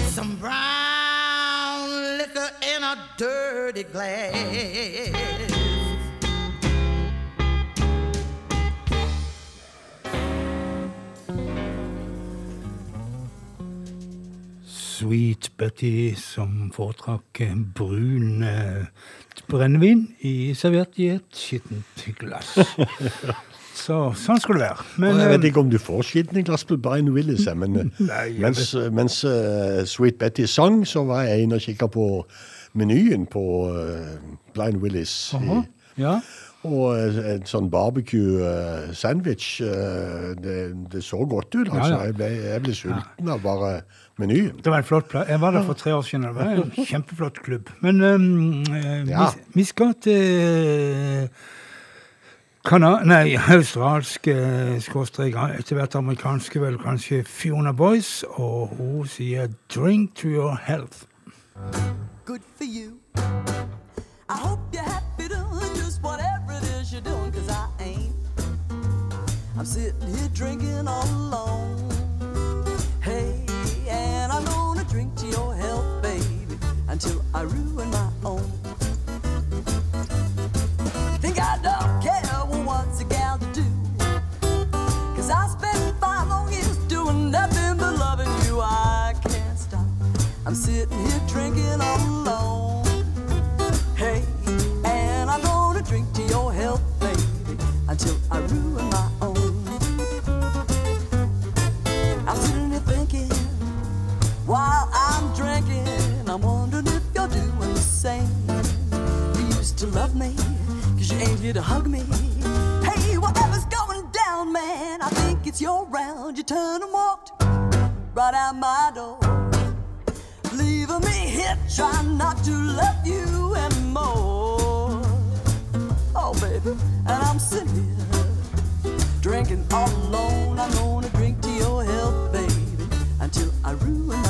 Some brown liquor in a dirty glass. Sweet Betty som foretrakk brun eh, brennevin i, servert i et skittent glass. Så sånn skulle det være. Men jeg vet eh, ikke om du får skitne glass på Brian Willis, men Nei, mens, mens uh, Sweet Betty sang, så var jeg inne og kikka på menyen på uh, Blind Willis. i- ja. Og en sånn barbecue-sandwich. det, det så godt ut, altså. Ja, ja. Jeg, ble, jeg ble sulten av bare menyen. Det var en flott plass. Jeg var der for tre år siden. Det var en kjempeflott klubb. Men um, vi, vi skal til Kana nei, australsk eh, skråstrek etter hvert amerikanske, vel kanskje Fiona Boyce, og hun sier 'Drink to your health'. Good for you. I hope you're happy doing just whatever it is you're doing, cause I ain't. I'm sitting here drinking all alone. Hey, and I'm gonna drink to your health, baby, until I ruin my own. Sitting here drinking all alone. Hey, and I'm gonna drink to your health, baby, until I ruin my own. I'm sitting here thinking while I'm drinking. I'm wondering if you're doing the same. You used to love me, cause you ain't here to hug me. Hey, whatever's going down, man, I think it's your round. You turned and walked right out my door. Me here trying not to love you anymore. Oh, baby, and I'm sitting here drinking all alone. I'm gonna drink to your health, baby, until I ruin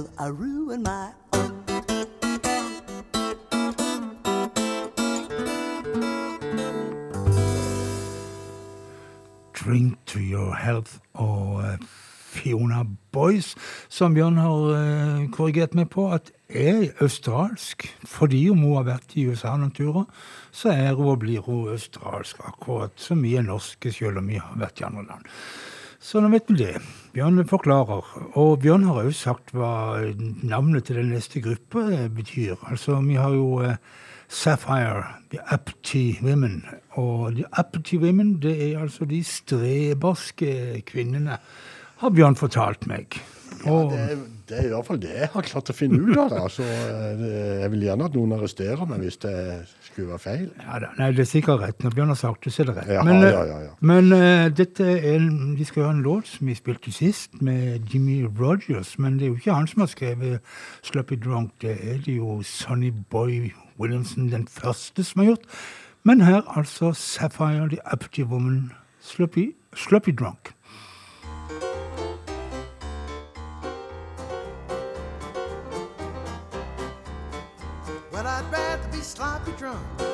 until I ruin my own. Drink to your health og eh, Fiona Boys, som Bjørn har eh, korrigert meg på at er australsk. Fordi hun har vært i USA noen turer, så er hun og blir hun australsk, akkurat som vi er norske, selv om vi har vært i andre land. Så nå vet vi det. Bjørn forklarer. Og Bjørn har også sagt hva navnet til den neste gruppa betyr. Altså, vi har jo eh, Sapphire, The Apty Women. Og The Apty Women, det er altså de streberske kvinnene, har Bjørn fortalt meg. Og, Det, er- det er i hvert fall det jeg har klart å finne ut av. Da. Så det- jeg vil gjerne at noen arresterer meg hvis det skulle være feil. ja, nei, det er sikkert rett. Når Bjørn har sagt det, så er det rett. Ja, men eh, ja, ja. men uh, dette er, en- vi skal høre en låt som vi spilte sist, med Jimmy Rogers. Men det er jo ikke han som har skrevet 'Sloppy Drunk'. Det er det jo Sonny Boy Williamson, den første, som har gjort. Men her altså Sapphire, The Uppity Woman, Sloppy, sloppy Drunk. Sloppy drunk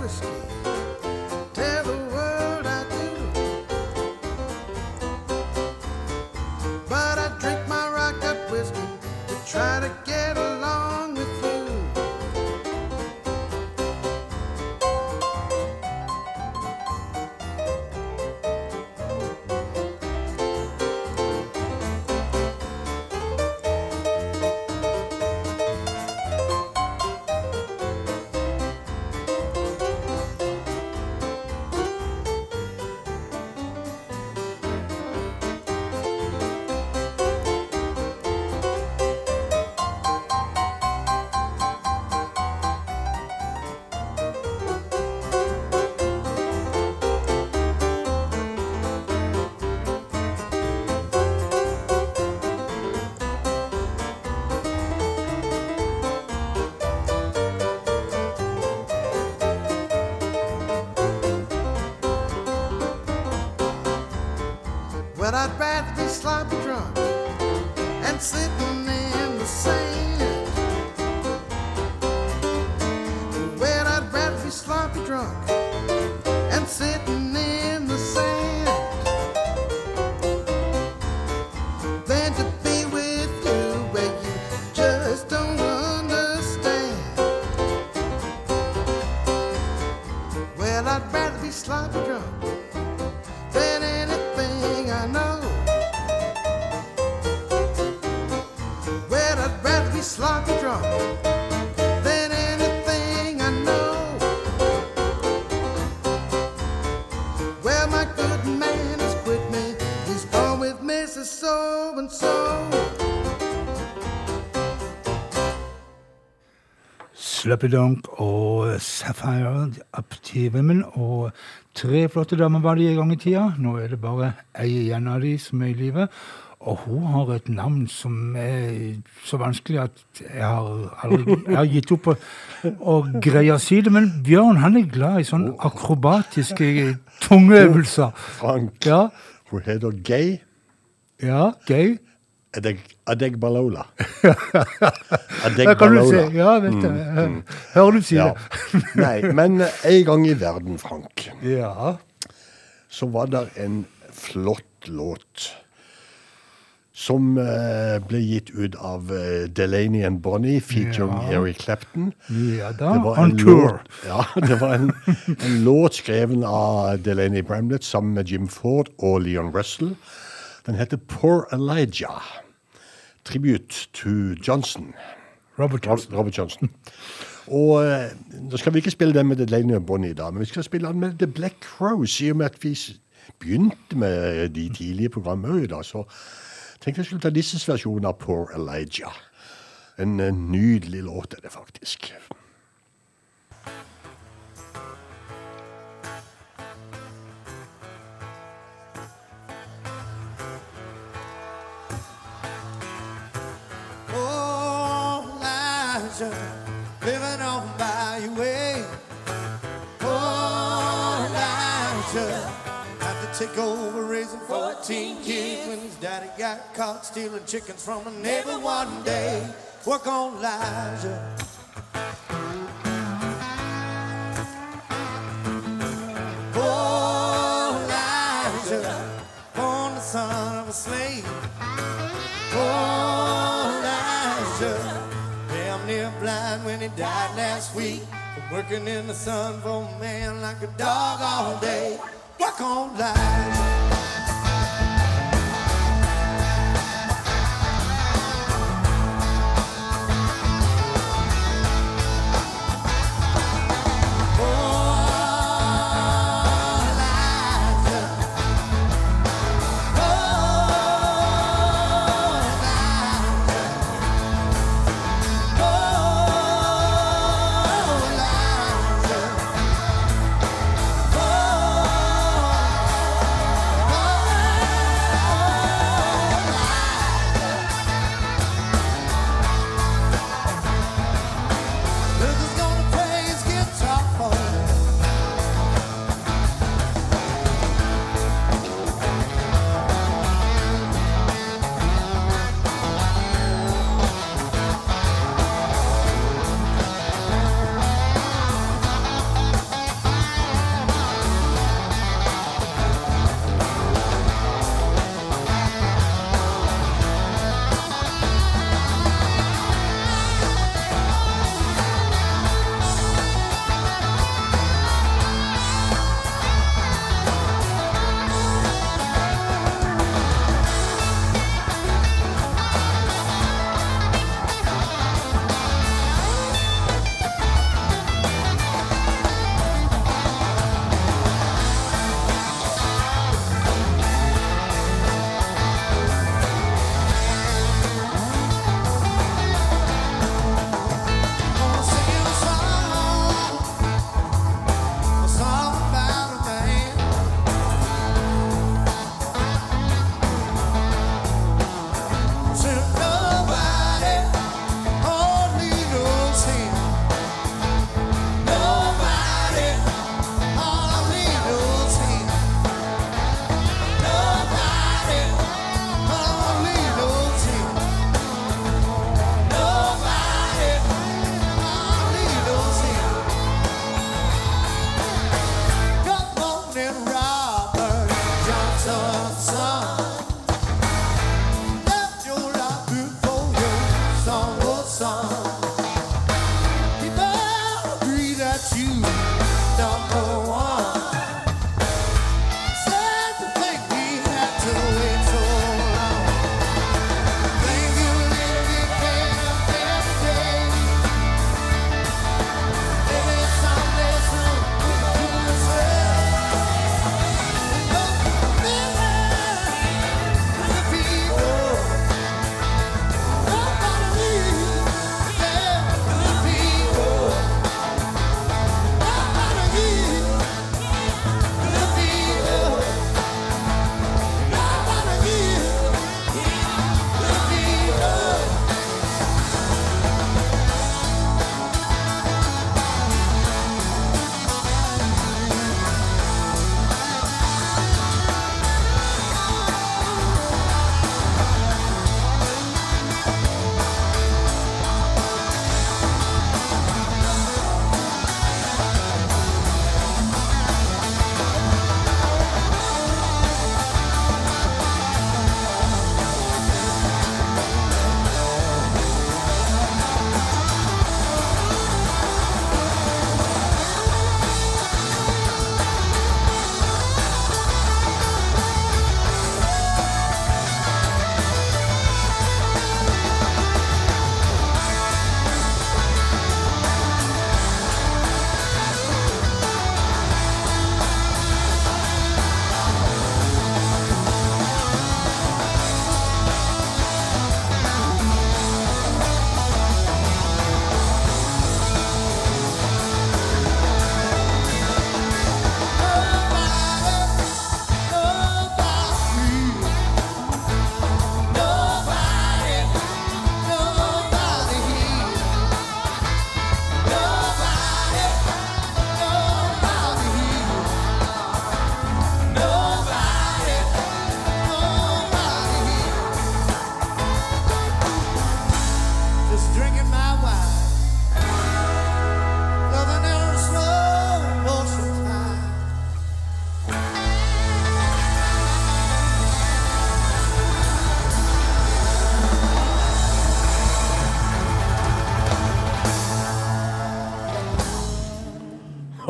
frisky. Sluppydunk og Sapphire Up til Women. Og tre flotte damer var de en gang i tida. Nå er det bare ei igjen av de som er i live. Og hun har et navn som er så vanskelig at jeg har, aldri, jeg har gitt opp å, å greie å si det. Men Bjørn han er glad i sånne akrobatiske tungeøvelser. Frank, Ja, hun heter Gay ja gøy. Adeg- Adegbalola. Der kan du si? Ja, vet du. Mm, Hører du si Ja. det? Nei, men en gang i verden, Frank, Ja. så var det en flott låt som eh, ble gitt ut av eh, Delaney and Bonnie featuring Ja. Eric Clapton. Ja da, on tour. Låt, ja, det var en, en låt skreven av Delaney Bramlett sammen med Jim Ford og Leon Russell. Den heter Poor Elijah. Tribute to Johnson. Robert Johnson. Robert Johnson. Og eh, nå skal vi ikke spille den med The Lane og Bonnie i dag, men vi skal spille den med The Black Crows, i og med at vi begynte med de tidlige programmene i dag, så tenkte jeg skulle ta disses versjon av Poor Elijah. En eh, nydelig låt er det faktisk. Take over raising 14 kids when his daddy got caught stealing chickens from a neighbor one day. Work on Elijah. Oh, Elijah, born the son of a slave. Oh, Elijah, damn near blind when he died last week. From working in the sun for a man like a dog all day. Work on Elijah.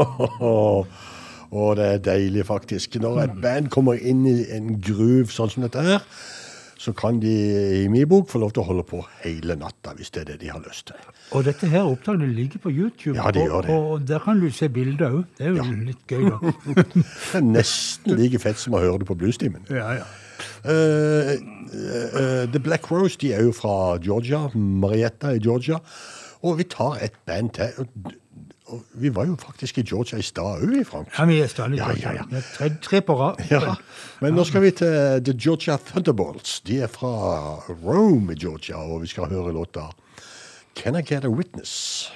Og det er deilig, faktisk. Når et band kommer inn i en groove sånn som dette her, så kan de i min bok få lov til å holde på hele natta, hvis det er det de har lyst til. Og dette her opptaket ligger på YouTube, Ja, det gjør det. og der kan du se bilder òg. Det er jo litt gøy, da. Det er nesten like fett som å høre det på bluestimen. ja, ja. Uh, uh, The Black Rose de er jo fra Georgia. Marietta i Georgia. Og vi tar et band til. Og- Vi var jo faktisk i Georgia i stad òg, Frank. Ja, vi er stadig Ja, ja, ja. ja. Tre, tre på rad. Ja. Men nå skal vi til The Georgia Thunderbolts. De er fra Rome i Georgia, og vi skal høre låta Can I Get a Witness?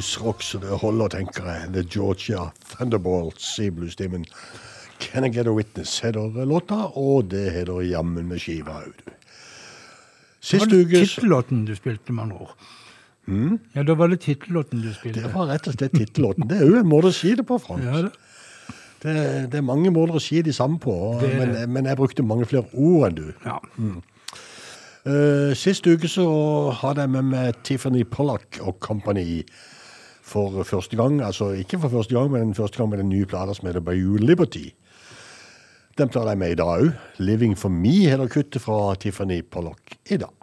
Bluesrock så det holder, tenker jeg. The Georgia Thunderbolts i bluestimen. Can I Get a Witness heter låta, og det heter jammen med skiva òg, du. Sist det var tittellåten du spilte, med andre ord. Mm. Ja, da var det tittellåten du spilte. Det var rett og slett tittellåten. Det er jo en måte å si det på, Frans. Ja, det. Det, det er mange måter å si de samme på, Det men, men jeg brukte mange flere ord enn du. Ja. Mm. Uh, sist uke så hadde jeg med meg Tiffany Pollack og Company for første gang. Altså ikke for første gang, men første gang med den nye plata som heter Bayou Liberty. Den plata er med i dag òg. 'Living for Me' heter kuttet fra Tiffany Pollock i dag.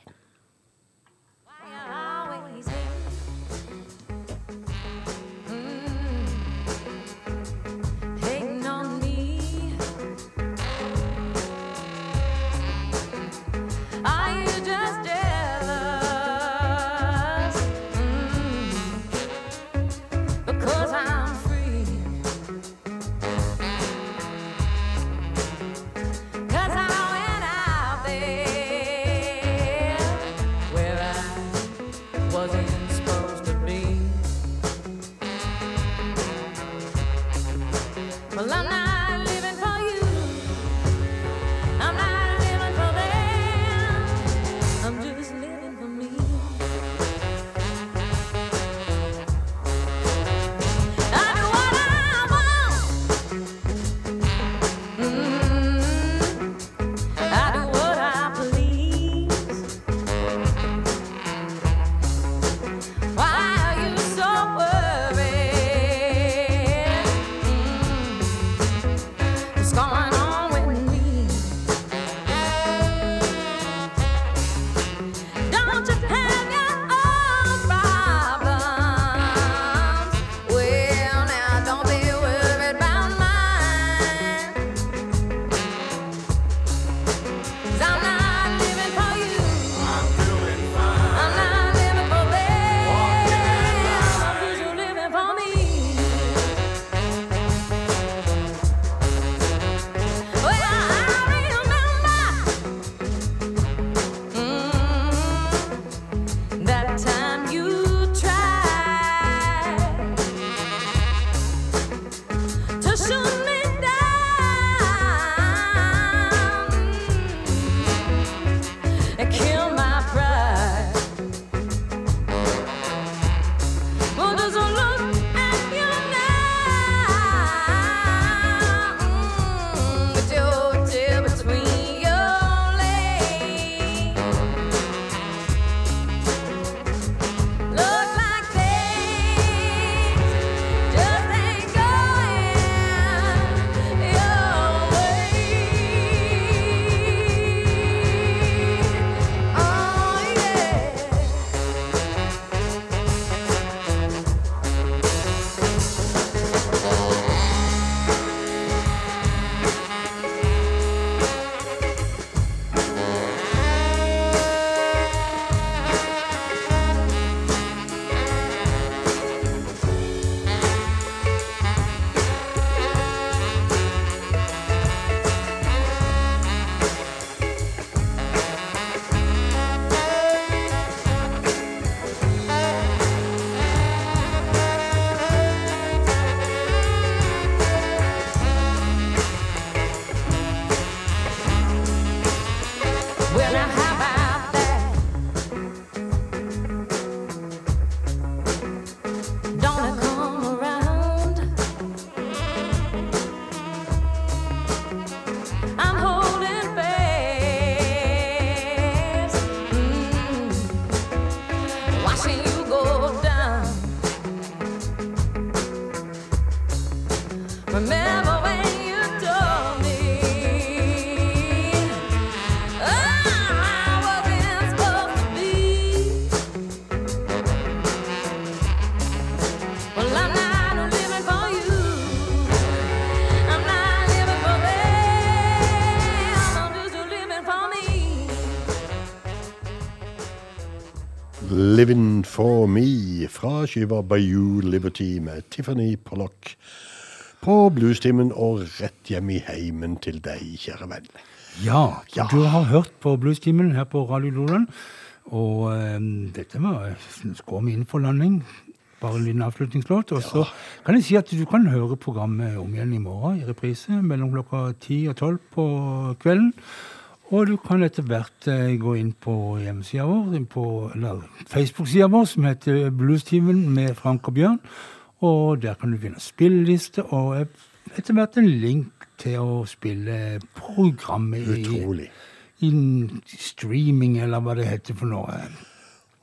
For Me' fra skiva Bayou Liberty med Tiffany Pollock på bluestimen og rett hjem i heimen til deg, kjære venn. Ja, Ja. du har hørt på Bluestimen her på Radio Loland, og um, dette var skår vi inn for landing. Bare en liten avslutningslåt. Og så kan jeg si at du kan høre programmet om igjen i morgen i reprise mellom klokka 10 og 12 på kvelden. Og du kan etter hvert eh, gå inn på hjemmesida vår, på, eller Facebook-sida vår, som heter Bluestimen med Frank og Bjørn. Og der kan du finne spilleliste og etter hvert en link til å spille programmet i, Utrolig. i streaming, eller hva det heter for noe.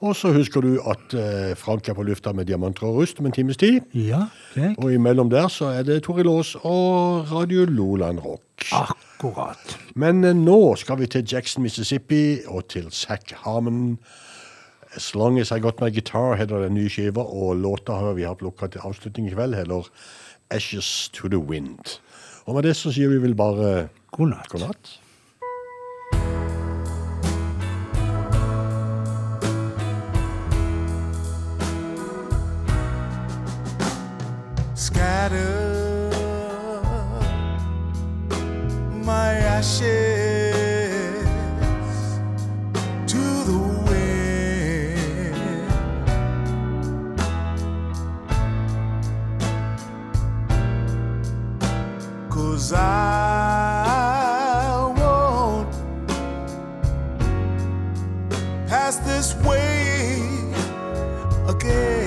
Og så husker du at eh, Frank er på lufta med Diamanter og rust om en times tid. Ja, kjekk. Og imellom der så er det Toril Aas og Radio Loland Rock. Akkurat. Men eh, nå skal vi til Jackson, Mississippi, og til Zack Harmon. As Long As I Got My Guitar heter den nye skiva, og låta vi har plukka til avslutning i kveld, heter Ashes to the Wind. Og med det så sier vi vel bare God natt. God natt. Scatter my ashes to the wind. Cause I won't pass this way again.